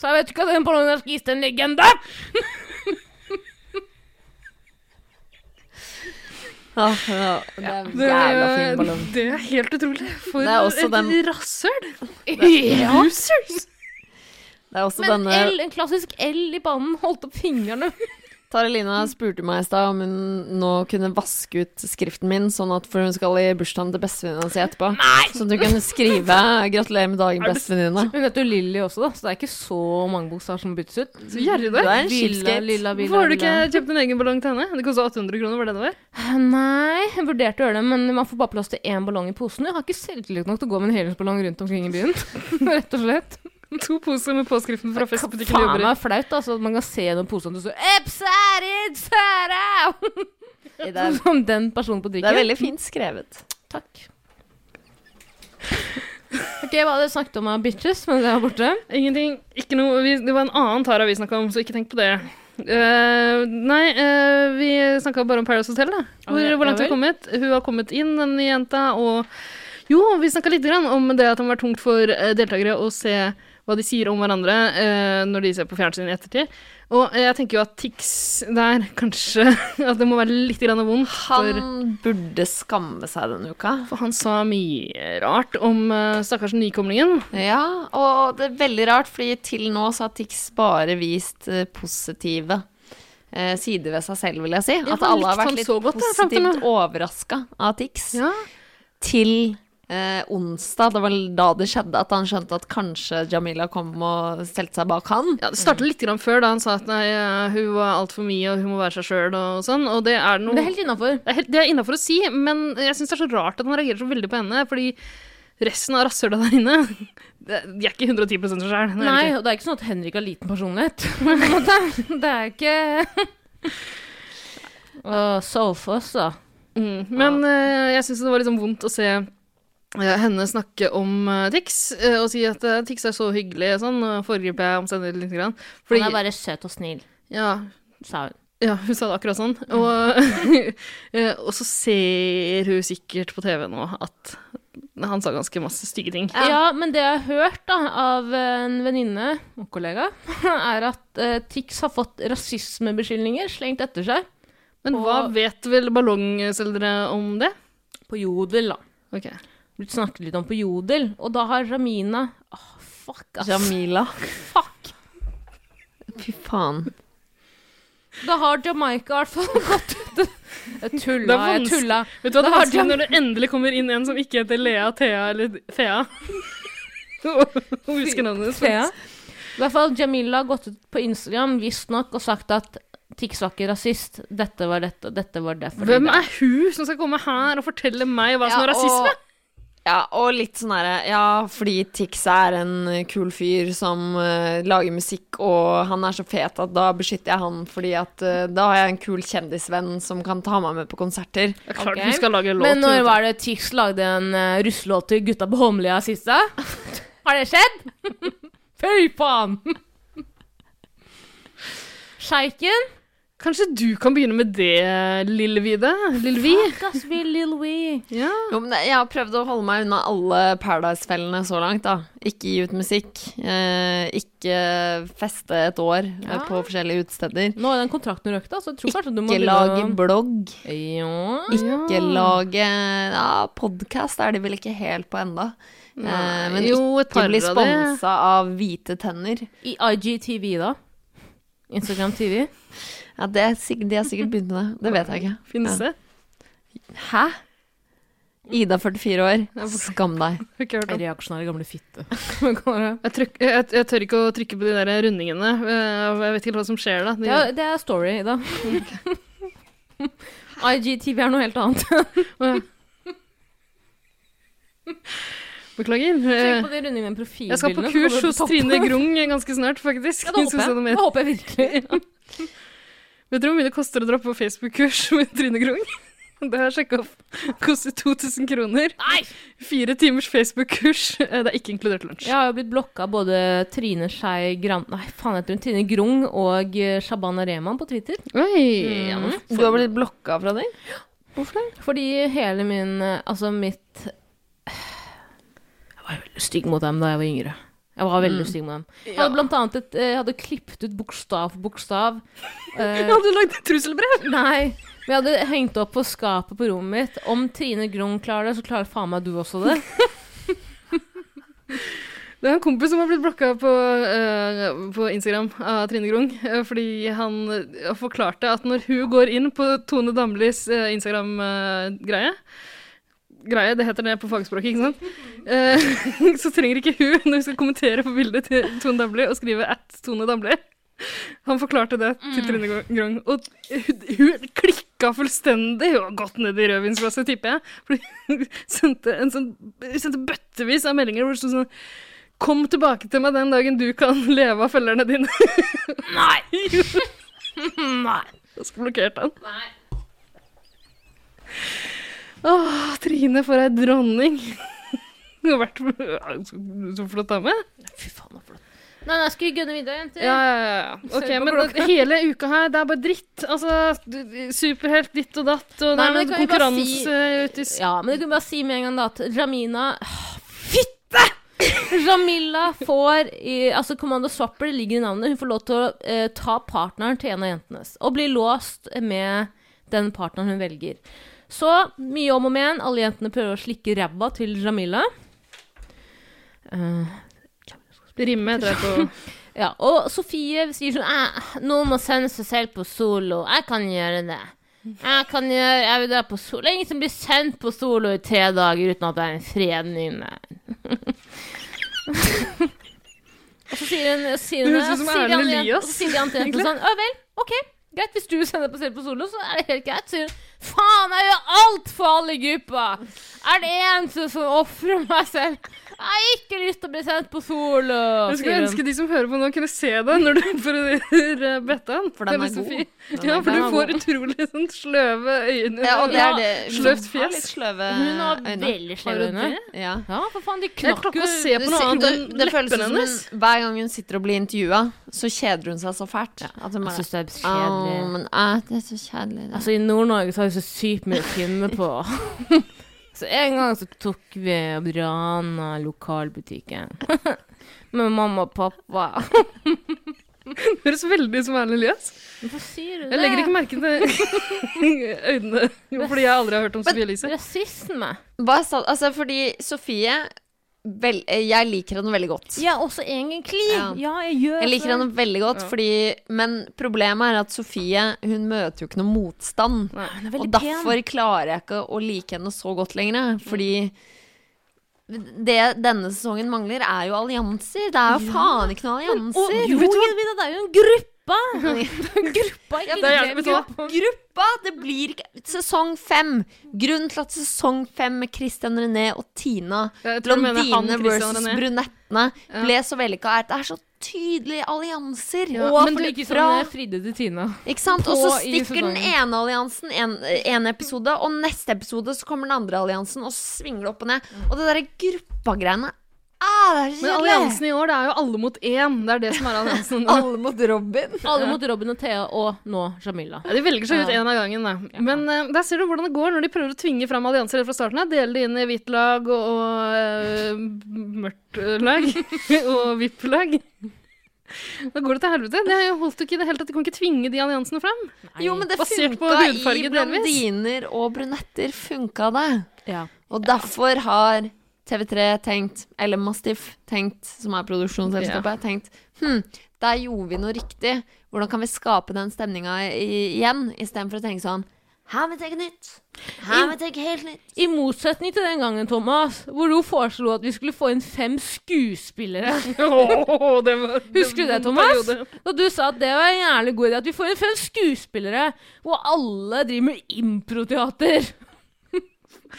Så jeg vet ikke at den ballongen er skist en legende. Ja, ja, det er en Det, jævla fin ballong. det er helt utrolig. For Det er også et den- rasshøl! Ja. Losers! Det er også Men denne L, en klassisk L i banen, holdt opp fingrene. Taralina spurte meg i stad om hun nå kunne vaske ut skriften min, sånn at for hun skal i bursdagen til bestevenninna si etterpå. Nei! Så at hun kunne skrive 'Gratulerer med dagen, bestevenninne'. Hun heter jo Lilly også, da, så det er ikke så mange bokstaver som byttes ut. Så gjerrig du er. en Villa, cheapskate. lilla, villa, Hvorfor har du ikke kjøpt en egen ballong til henne? Det kosta 800 kroner, var det det var? Nei, jeg vurderte å gjøre det, men man får bare plass til én ballong i posen. Jeg har ikke selvtillit nok til å gå med en helhetsballong rundt omkring i byen. Rett og slett. To poser med påskriften fra festbutikken Faen jobber i. meg flaut, altså, at man kan se gjennom posene og så! Det er, Som den personen på det er veldig fint skrevet. Takk. Ok, hva hadde du snakket om av bitches mens jeg var borte? Ingenting. Ikke noe vi, Det var en annen Tara vi snakka om, så ikke tenk på det. Uh, nei, uh, vi snakka bare om Paradise Hotel, da. Hvor, okay, hvor langt ja har kommet. Hun har kommet inn, den nye jenta, og Jo, vi snakka litt grann om det at det må være tungt for eh, deltakere å se hva de sier om hverandre eh, når de ser på fjernsyn i ettertid. Og jeg tenker jo at Tix der kanskje At det må være litt grann vondt. For, Han burde skamme seg denne uka. for han sa mye rart om uh, stakkars nykomlingen. Ja, og det er veldig rart, fordi til nå så har Tix bare vist uh, positive uh, sider ved seg selv, vil jeg si. Ja, At alle har vært litt godt, positivt overraska av Tix. Ja. Til eh, onsdag, det var da det skjedde, at han skjønte at kanskje Jamila kom og stelte seg bak han. Ja, Det startet litt grann før, da han sa at nei, eh, hun var altfor mye, og hun må være seg sjøl, og sånn. Og det er noe det er helt innafor. Det er, helt- det er innafor å si, men jeg syns det er så rart at han reagerer så veldig på henne. Fordi resten av rasshøla der inne, de er ikke 110 seg sjøl. Nei, og det er ikke sånn at Henrik har liten personlighet. Det er ikke Åh, Sofos, da. Mm. Men uh, jeg syns det var liksom vondt å se henne snakke om uh, Tix, eh, og si at uh, Tix er så hyggelig og sånn, og foregriper jeg omstendighetene litt. Grann. Fordi, Han er bare søt og snill, ja, sa hun. ja, hun sa det akkurat sånn. Og, eh, og så ser hun sikkert på TV nå at han sa ganske masse stygge ting. Ja. men det jeg har hørt da, av en venninne og kollega, er at uh, Tix har fått rasismebeskyldninger slengt etter seg. Men hva vet vel ballongselgere om det? På Jodel, da. Ok. Blitt snakket litt om på Jodel. Og da har Ramina oh, fuck, ass. Jamila. Fuck. Fy faen. Da har Jamaica i hvert fall gått ut Jeg tulla, Det er jeg tulla. Vet du hva det er har vanskelig når det endelig kommer inn en som ikke heter Lea, Thea eller Thea? Hun husker navnet hennes. Thea. I hvert fall Jamila har gått ut på Instagram visstnok og sagt at Tix var ikke rasist. Dette var dette, dette var det. Hvem er hun som skal komme her og fortelle meg hva som er rasisme? Ja, og litt sånn herre Ja, fordi Tix er en kul fyr som uh, lager musikk, og han er så fet at da beskytter jeg han fordi at uh, da har jeg en kul kjendisvenn som kan ta meg med på konserter. Er klart okay. hun skal lage låt. Men når var det Tix lagde en uh, russelåt til gutta på Holmlia sist, da? Har det skjedd? Fy faen! Sjeiken Kanskje du kan begynne med det, lille Vide? Lille Vi? Fuck, ass, vi Lille Vi. Ja. Jo, men jeg har prøvd å holde meg unna alle Paradise-fellene så langt, da. Ikke gi ut musikk. Eh, ikke feste et år eh, Ja. på forskjellige utesteder. Nå er den kontrakten røkt, da, så jeg tror kanskje du må Ikke lage blogg. Ja. Ikke lage Ja, podkast er de vel ikke helt på enda. Eh, men jo, ikke bli av sponsa av hvite tenner. I IGTV, da? Instagram TV? Ja, det er sikkert, De har sikkert begynt med det. Det vet jeg ikke. Finnes Ja. det? Hæ? Ida, 44 år. Skam deg. Reaksjonære gamle fitte. Jeg, tryk, jeg, jeg tør ikke å trykke på de der rundingene. eh, Jeg vet ikke hva som skjer da. De, Det er, det er story, Ida. IGTV er noe helt annet. Beklager. Eh, på de rundingene med profilbildene. Jeg skal på kurs hos Trine. Grung ganske snart, faktisk. Ja, det håper jeg. Det håper jeg virkelig. Vet dere hvor mye det koster å dra på Facebook-kurs med Trine Grung? Det har jeg sjekka opp. Det koster 2000 kroner. Nei! Fire timers Facebook-kurs. Eh, Det er ikke inkludert lunsj. Jeg har jo blitt blokka både Trine Skei Grand... Nei, faen heter hun? Trine Grung og eh, Shabana Rehman på Twitter. Oi! Mm. Du har blitt blokka fra dem? Fordi hele min eh, Altså mitt Jeg var veldig stygg mot dem da jeg var yngre. Jeg var veldig stygg med dem. Jeg hadde blant annet et, eh, jeg hadde klippet ut bokstav for bokstav. Uh, Hadde du lagd trusselbrev? nei, men jeg hadde hengt opp på skapet på rommet mitt. Om Trine Grung klarer det, så klarer faen meg du også det. Det er en kompis som har blitt blokka på, uh, på Instagram av Trine Grung. Uh, fordi han forklarte at når hun går inn på Tone Damlis Instagram-greie Greie, det heter det på fagspråket, ikke sant? Uh, så trenger ikke hun, når hun skal kommentere på bildet til Tone Damli, å skrive 'at Tone Damli'. Han forklarte det til Trine Grong, og hun, hun klikka fullstendig. Hun har gått ned i rødvinsglasset, tipper jeg. For hun sendte, en sånn, sendte bøttevis av meldinger hvor det sto sånn Kom tilbake til meg den dagen du kan leve av følgerne dine. Nei! Nei. og så blokkerte han. Åh, Trine, for ei dronning. Hun har vært så, så flott dame. Fy faen, så flott. Nei, nei, skal vi gønne videre, jenter? Ja, ja, ja. Ok, men klokka. hele uka her, det er bare dritt. Altså, superhelt ditt og datt, og Nei, er det bare konkurranse ute i s- Ja, men du kan bare si med en gang da at Ramina Fytte! Jamila får i, Altså Kommando Swapper ligger i navnet. Hun får lov til å eh, ta partneren til en av jentene og bli låst med den partneren hun velger. Så mye om og men. Alle jentene prøver å slikke ræva til Jamila. Uh, Rimme heter det på ja, og Sofie sier sånn «Eh, Noen må sende seg selv på solo. Jeg kan gjøre det. Jeg kan gjøre Jeg vil dra på solo. Det er ingen som blir sendt på solo i tre dager uten at det er en fredning der. og så sier hun, sier hun Det høres ut som de Erlend andre- Elias, og så sier de andre jentene sånn Å vel, OK. Greit, hvis du sender på på solo, så er det helt greit. Så Faen, jeg gjør alt for alle i gruppa! Er det eneste som ofrer meg selv? Jeg har ikke lyst til å bli sendt på solo! Jeg skulle ønske de som hører på nå, kunne se deg når du parodier Bettan. For den er, er god. Den Ja, for du får utrolig sånn sløve øyne. Ja, og det er det. Sløvt fjes. har litt sløve Hun har veldig sløve øyne. Ja. Ja, for faen, de knakker knakk jo å se på noe Det- annet enn føles leppene som hun, hennes. hver gang hun sitter og blir intervjua, så kjeder hun seg så fælt. At hun Jeg syns det er «Å, kjedelig. men eh, det er så kjedelig. Det. Altså, i Nord-Norge så har vi så sykt mye å finne på. så en gang så tok vi og rana lokalbutikken. Med mamma og pappa. Det høres veldig ut som Erlend Elias. Hvorfor sier du det? Jeg legger ikke merke til øynene, fordi jeg aldri har hørt om Sofie Elise. Rasisme. Hva sa Altså, fordi Sofie vel, Jeg liker henne veldig godt. Ja, også egentlig. Ja. Ja, jeg gjør Jeg liker henne veldig godt, Ja. fordi Men problemet er at Sofie Hun møter jo ikke noe motstand. Er Og derfor derfor klarer jeg ikke å like henne så godt lenger. Fordi det denne sesongen mangler, er jo allianser. Det er jo faen ikke noen Og, allianser. jo, Vida, det er jo en gruppe! Det er gruppa, ja, det er hva? gruppe. Gruppa! Det blir ikke Sesong fem. Grunnen til at sesong fem med Christian René og Tina, Jeg tror du mener blondine versus René. brunettene, ble så vellykka, er at det er så tydelige allianser. Ja, Og men Kristian fra- René fridde til Tina. Ikke sant? Og så stikker den ene alliansen en, en episode, og neste episode så kommer den andre alliansen, og så svinger det opp og ned. Og det derre gruppagreiene Ah, det er så Men kjedelig! alliansen i år, det er jo alle mot én. Det er det som er alliansen. nå. Alle mot Robin. Alle mot Robin og Thea, og nå Jamila. Ja, de velger seg ut én av gangen, da. Men eh, der ser du hvordan det går når de prøver å tvinge fram allianser helt fra starten av. Dele det inn i hvitt lag og, og eh, mørkt eh, lag. og VIP-lag. Da går det til helvete. Det holdt jo ikke i det hele tatt. De kan ikke tvinge de alliansene fram. Jo, men det Basert på funka hudfarge i delvis. blondiner og brunetter. Funka det. Ja. Og derfor har TV3 tenkt, eller Mastiff tenkt, som er produksjonsselskapet, tenkt hm, der gjorde vi noe riktig. Hvordan kan vi skape den stemninga igjen, istedenfor å tenke sånn Her må vi tenke nytt. Her må vi tenke helt nytt. I motsetning til den gangen, Thomas, hvor du foreslo at vi skulle få inn fem skuespillere. oh, det var, Husker du det, Thomas? Da du sa at det var en jævlig god idé. At vi får inn fem skuespillere, hvor alle driver med improteater.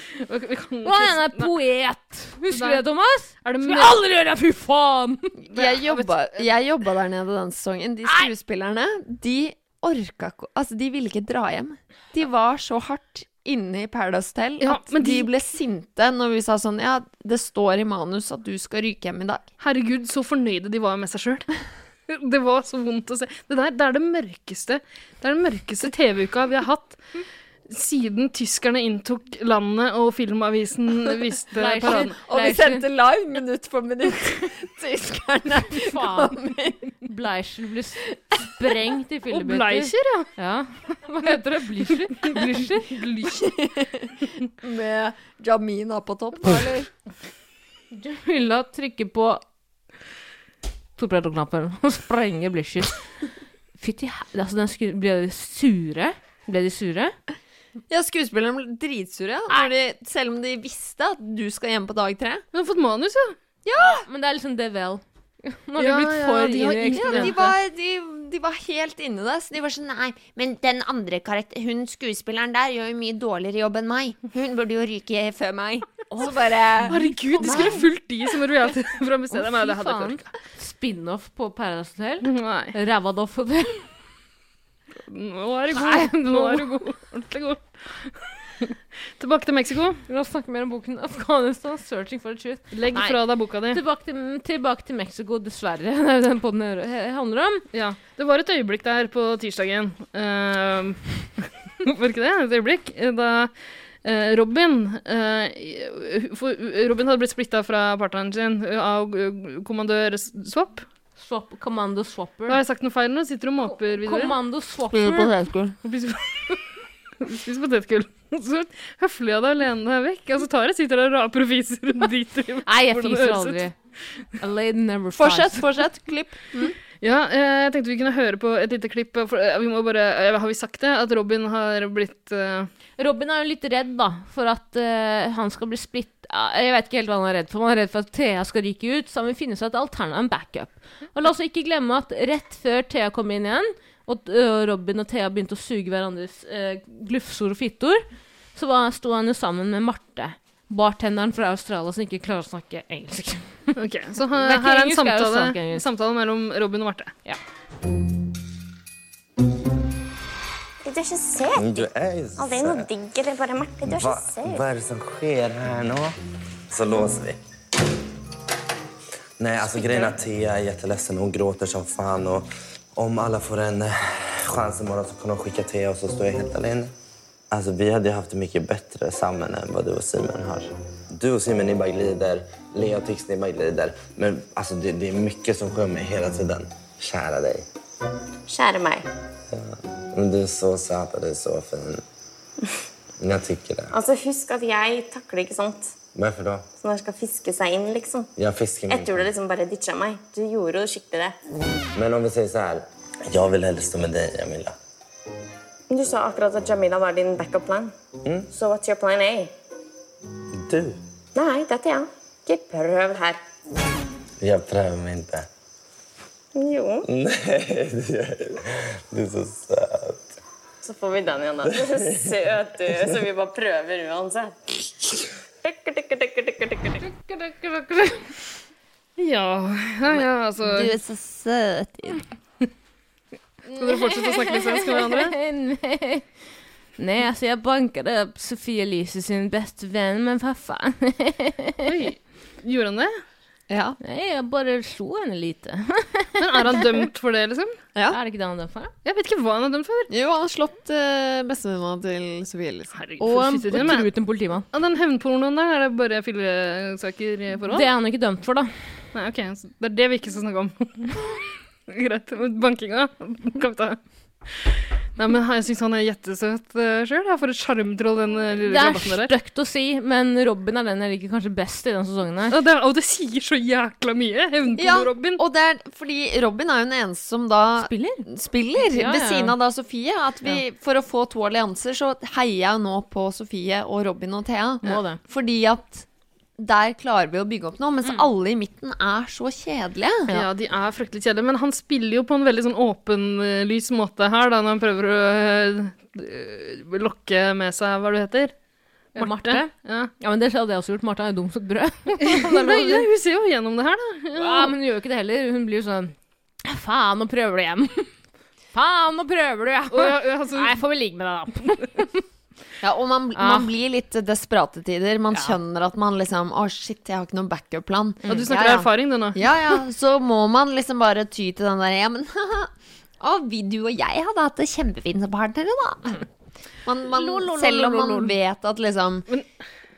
Vi kan Og han er poet. Husker du det, Thomas? Er det Skal vi aldri gjøre det, fy faen! Jeg jobba, jeg jobba der nede den sesongen. De skuespillerne, de orka ikke Altså, de ville ikke dra hjem. De var så hardt inne i Paradise Hotel Ja, at de... de- ble sinte når vi sa sånn Ja, det står i manus at du skal ryke hjem i dag. Herregud, så fornøyde de var med seg sjøl. Det var så vondt å se. Det der det er det mørkeste Det er den mørkeste TV-uka vi har hatt siden tyskerne inntok landet og Filmavisen viste paraden. Og vi sendte live minutt for minutt. Tyskerne kom inn. Bleicher ble sprengt i Og bleischer, Bleicher, ja. Ja. Hva heter det? Blischer? Blischer? med Jamina på topp, da, eller? Jamila trykker på torpedoknappen og sprenger Blischer. Fytti Altså, den skulle Ble de sure? Ble de sure? Ja, skuespillerne ble dritsure, når de, selv om de visste at du skal hjem på dag tre. Hun har fått manus, ja. Men det er liksom det vel. Nå har Ja, de blitt ja, for de Ja, de eksperimentet. var, de, de var helt inne det. Så de var sånn Nei, men den andre karakter, hun skuespilleren der gjør jo mye dårligere jobb enn meg. Hun burde jo ryke før meg. Så bare Herregud, de skulle fulgt de som reality fra museet. Orka. Spin-off på Paradise Hotel. Ræva Doff Hotel. Nå er du god. Nå er du god. Ordentlig god. Tilbake til Mexico. La oss snakke mer om boken 'Afghanistan Searching for the Truth'. Legg Nei. fra deg boka di. Tilbake til, tilbake til Mexico, dessverre. Det er den det handler om. Ja. Det var et øyeblikk der på tirsdagen. Uh, var ikke det? Et øyeblikk? Da eh, Robin eh, Robin hadde blitt splitta fra partneren sin av eh, kommandør Swap. Swap, Commando Swapper. har jeg sagt noe feil nå. Sitter du og måper videre? Commando Swapper. Spiser potetgull. spiser potetgull. Så høflig av deg å lene deg vekk. Altså, Tara sitter der og raper og fiser Nei, jeg fiser aldri. A lady never Fortsett, fights. fortsett. Klipp. Ja, eh, jeg tenkte vi kunne høre på et lite klipp. Eh, vi må bare, eh, har vi sagt det? At Robin har blitt uh... Robin er jo litt redd da, for at uh, han skal bli splitt... Jeg vet ikke helt hva han er redd for. Han er redd for at Thea skal ryke ut, så han vil finne seg et alternativ, en backup. Og la oss ikke glemme at rett før Thea kom inn igjen, og Robin og Thea begynte å suge hverandres uh, glufsord og fittor, så var, sto han jo sammen med Marte, bartenderen fra Australia som ikke klarer å snakke engelsk. Ok, så her, er her er en er samtale, samtale mellom Robin og Marte. Du er ikke søt. Du er jo er noe digg, eller bare Marte. Du er Hva, ikke søt. hva er det som skjer her nå? Så låser vi. Nei, altså grejen er at Thea er kjempelei. Hun gråter som faen. Og om alle får en sjanse i morgen, så kan hun sende Thea, og så står jeg helt alene. Alltså vi hade haft det mycket bättre samman än vad du och Simon har. Du och Simon, ni bara glider. Lea och Tix, ni bara glider. Men alltså det, det är mycket som skär mig hela tiden. Kära dig. Kjære meg. Men du är så söt och du är så fin. Men jag tycker det. Altså, Husk at jeg takler ikke sånt. Varför då? Som når det skal fiske seg inn, liksom. Jag fiskar Jeg tror du liksom bare ditcha meg. Du gjorde jo skikkelig det. Men om vi säger så här. Jag vill helst stå med dig, Jamila. Du sa akkurat at Jamila var din backup plan. Så what's your plan A? Du? Nei, dette er jeg. Ikke prøv her. Jeg prøver meg ikke. Jo. Nei, du er så søt. Så får vi den igjen, da. Du er så søt, du. Så vi bare prøver uansett. Ja, ja, ja altså Du er så søt. Skal dere fortsette å snakke litt svensk med hverandre? Nei, altså, jeg banket opp Sofie Sofia Elise sin beste venn, men vad fan. Oi, gjorde han det? Ja. Nei, jeg bare slo henne lite. Men er han dømt for det, liksom? Ja. Er det ikke det han er dømt for? Jeg vet ikke hva han er dømt for. Jo, han har slått uh, bestevenninna til Sofie Elise. Herregud, Og truet en politimann. Ja, den hevnpornoen der, er det bare fillesaker i forhold? Det er han ikke dømt for, da. Nei, ok, så det er det vi ikke skal snakke om. Greit. Bankinga kan vi ta. Nei, men jeg syns han er jettesøt uh, sjøl. For et sjarmtroll, den lille Det er stygt å si, men Robin er den jeg liker kanskje best i den sesongen her. Ja, det, er- og det sier så jækla mye. Ja, Hevnporno-Robin. og det er fordi Robin er jo den eneste som da Spiller? spiller Ja, ved ja. siden av da Sofie. At vi, For å få to allianser, så heier jeg nå på Sofie og Robin og Thea. Må det. Fordi at der klarer vi å bygge opp noe, mens alle i midten er så kjedelige. Ja. de er fryktelig kjedelige, men han spiller jo på en veldig sånn åpenlys måte her, da, når han prøver å øh, lokke med seg Hva du heter? Marte? Ja. Ja, men det hadde jeg også gjort. Marte er jo dum som et brød. Nei, ja, hun ser jo gjennom det her, da. Ja, men hun gjør jo ikke det heller. Hun blir jo sånn Faen, nå prøver du igjen. Faen, nå prøver du, ja. Oh, ja, ja, altså, Nei, jeg får vel ligge med deg, da. Ja, og man, Ah. man blir litt desperate tider. Man skjønner at man liksom Å, shit, jeg har ikke noen backup-plan. ja, du snakker Ja, ja. av erfaring, du nå. Ja, ja, så må man liksom bare ty til den der Ja, men Å, vi, du og jeg hadde hatt det kjempefint som partnere, da. Man, man, lol, selv om man vet at liksom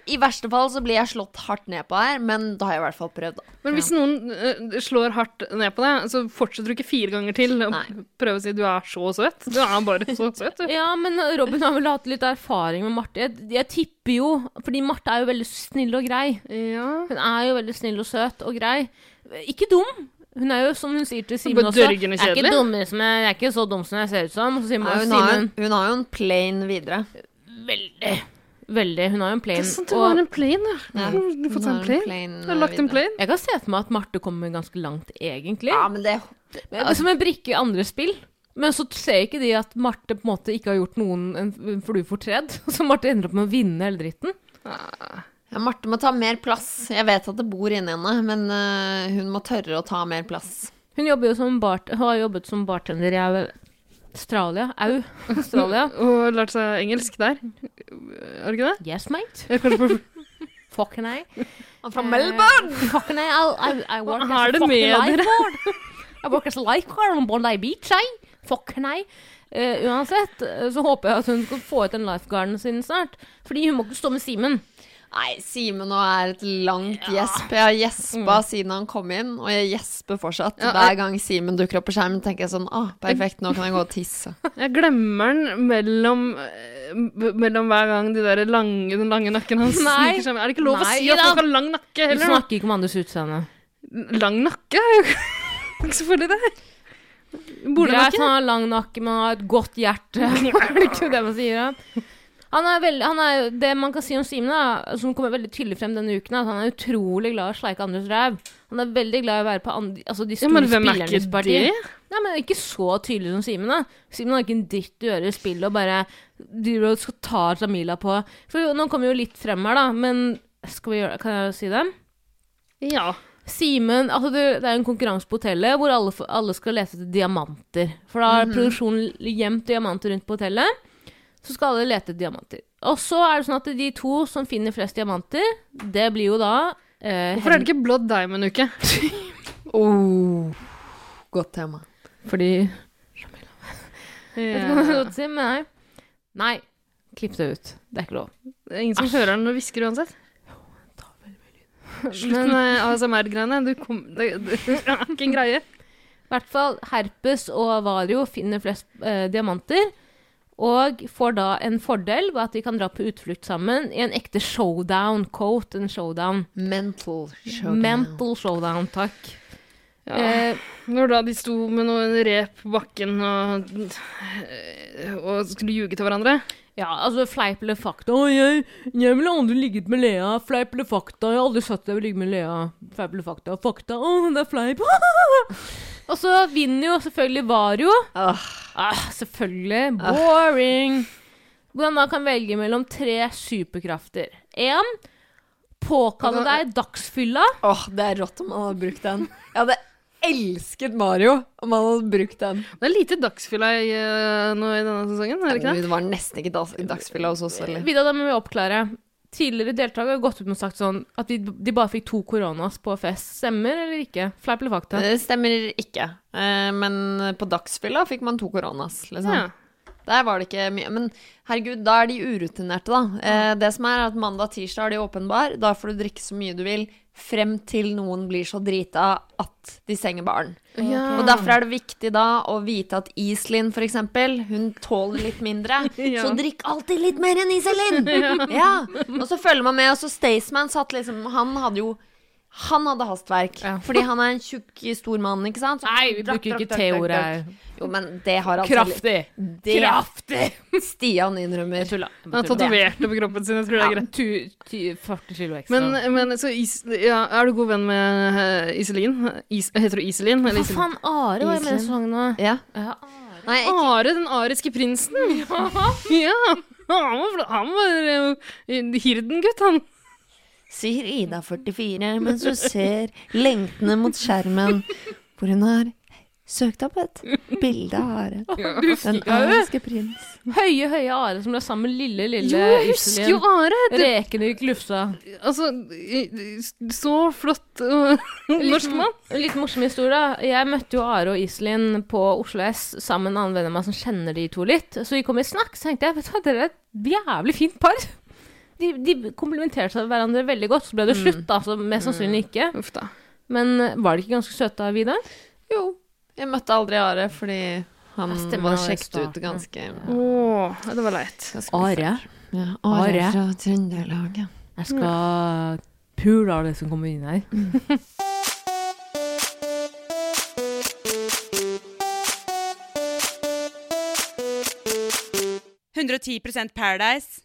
I verste fall så blir jeg slått hardt ned på her, men da har jeg i hvert fall prøvd, da. Men hvis noen øh, slår hardt ned på deg, så fortsetter du ikke fire ganger til og Nei. prøver å si du er så søt. Du er bare så søt, du. Ja, men Robin har vel hatt litt erfaring med Marte. Jeg, jeg tipper jo Fordi Marte er jo veldig snill og grei. Ja. Hun er jo veldig snill og søt og grei. Ikke dum. Hun er jo, som hun sier til Simen Bare også jeg er, ikke kjedelig. dumme som jeg, jeg er ikke så dum som jeg ser ut som. Så sier Nei, hun, har, Simen hun har jo en plain videre. Veldig. Veldig. Hun har jo en plane. Det er sant, det og- en plane, ja. Du har fått en plane. plane. Har lagt en plane. Jeg kan se for meg at Marte kommer ganske langt, egentlig. Ja, men det Men- Som en brikke i andre spill. Men så ser ikke de at Marte på en måte ikke har gjort noen en flue fortredd. Så Marte ender opp med å vinne hele dritten. ja, Marte må ta mer plass. Jeg vet at det bor inni henne, men øh, hun må tørre å ta mer plass. Hun jo som bart har jobbet som bartender i Au- Australia. Au. Australia. Og lært seg engelsk der. Har du ikke det? Yes, mate. Fucking I. Fra Melbourne! Fucking I. I, I work Hva er det med dere? lifeguard. I work as a lifeguard on Bondi Beach, I. Fucking I. Uh, uansett, eh, så håper jeg at hun skal få ut den lifeguarden sin snart. Fordi hun må ikke stå med Simen. Nei, Simen nå er et langt gjesp. Jeg har gjespa siden han kom inn, og jeg gjesper fortsatt. Ja, Hver gang Simen dukker opp på skjermen, tenker jeg sånn ah, perfekt, nå kan jeg gå og tisse. Jeg glemmer den mellom, eh, mellom hver gang de der lange, den lange nakken hans sniker seg med. Er det ikke lov å si at folk har lang nakke heller? Du snakker ikke om andres utseende. Lang nakke er jo ikke selvfølgelig det. Greit, Bolenakke. han har lang nakke, men han har et godt hjerte. er det ikke det man sier? da? Han er veldig, han er, det man kan si om Simen, som kommer veldig tydelig frem denne uken, er at han er utrolig glad i å sleike andres ræv. Han er veldig glad i å være på andre, altså de store ja, er spillernes parti. Nei, men ikke så tydelig som Simen, da. Simen har ikke en dritt å gjøre i spillet og bare driver og skal ta Jamila på For nå kommer jo litt frem her, da, men skal vi gjøre Kan jeg si det? Ja. Simen altså det, det er en konkurranse på hotellet hvor alle, alle skal lete etter diamanter. For da har produksjonen gjemt diamanter rundt på hotellet. Så skal alle lete etter diamanter. Og så er det sånn at de to som finner flest diamanter, det blir jo da eh, Hvorfor er det ikke Blood Diamond-uke? Oh, godt tema. Fordi Ja. si, men nei. Nei, klipp det ut. Det er ikke lov. Det er ingen som hører den når du hvisker uansett. Men- med ASMR-greiene. Du det, det er ikke en greie. I hvert fall Herpes og Vario finner flest eh, diamanter. Og får da en fordel ved at de kan dra på utflukt sammen i en ekte showdown. Quote en showdown. Mental showdown. Mental showdown, takk. Ja. Eh, Når da de sto med noen rep på bakken og, og skulle ljuge til hverandre. ja, altså fleip eller fakta. Jeg, jeg ville aldri ligget med Lea. Fleip eller fakta. Jeg har aldri sagt jeg vil ligge med Lea. Fleip eller fakta. Fakta. Å, det er fleip. og så vinner jo selvfølgelig Vario. Ah, Ah, selvfølgelig. Boring. Hvordan man kan velge mellom tre superkrafter. Én påkalle deg dagsfylla. Åh, det er rått om man hadde brukt den. Jeg hadde elsket Mario om han hadde brukt den. Det er lite dagsfylla i, eh, nå i denne sesongen, er det ikke det? Det var nesten ikke dags dagsfylla hos oss heller. Vidar, da må vi oppklare. tidligere deltakere har gått ut med og sagt sånn at de, de bare fikk to koronas på fest. Stemmer eller ikke? Fleip eller fakta? Det stemmer ikke. Eh, men på dagsfylla fikk man to koronas, liksom. Ja. Der var det ikke mye. Men herregud, da er de urutinerte, da. Eh, det som er, er at mandag-tirsdag er de åpen bar. Da får du drikke så mye du vil, frem til noen blir så drita at de stenger baren. Og derfor er det viktig da å vite at Iselin, eksempel, hun tåler litt mindre. Ja. Så drikk alltid litt mer enn Iselin! ja. Og så følger man med, og så Staysman satt liksom Han hadde jo han hadde hastverk, Ja. fordi han er en tjukk, stor mann, ikke sant? Så Nei, vi drakk, bruker drakk, ikke T-ordet Jo, men det har altså Kraftig! Det Kraftig! Stian innrømmer. Tulla. Han har tatovert det på kroppen sin. Jeg tror det er greit. Tu- tu- 40 kilo ekstra. Men, men så is, ja, er du god venn med uh, Iselin? Is, heter du Iselin? eller Hva faen, Are var jo med i sesongen nå. Ja. Ja, Nei, ikke Are, den ariske prinsen. Ja. Han var, han var uh, hirdengutt, han. Sier Ida 44 mens hun ser lengtende mot skjermen, hvor hun har søkt opp et bilde av Are. Den ariske prins. Høye, høye Are som ble sammen med lille, lille Jo, jeg husker jo Iselin. Are. Det, Rekene gikk lufsa. altså, i- så flott uh, norsk mann. En litt morsom historie. Jeg møtte jo Are og Iselin på Oslo S sammen med en annen venn av meg som kjenner de to litt. Så vi kom i snakk, så tenkte jeg vet du hva, dere er et jævlig fint par. De, de komplementerte hverandre veldig godt. Så ble det slutt, da. Så mest sannsynlig ikke. Uff da. Men eh, var de ikke ganske søte, Vidar? Jo, jeg møtte aldri Are fordi han Ja, stemmer, var kjekt var i sjekket ut starten. ganske, Åh, det var leit. ganske Are? Ja, Are Are. fra Trøndelag, ja. Jeg skal pule alle som kommer inn her. Paradise.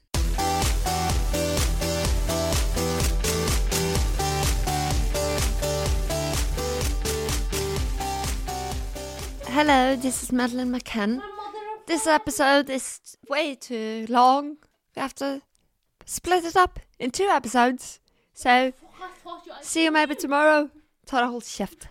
Hello, this is Madeline McCann. This episode is way too long. We have to split it up in two episodes. So, see you maybe tomorrow. Hold kjeft.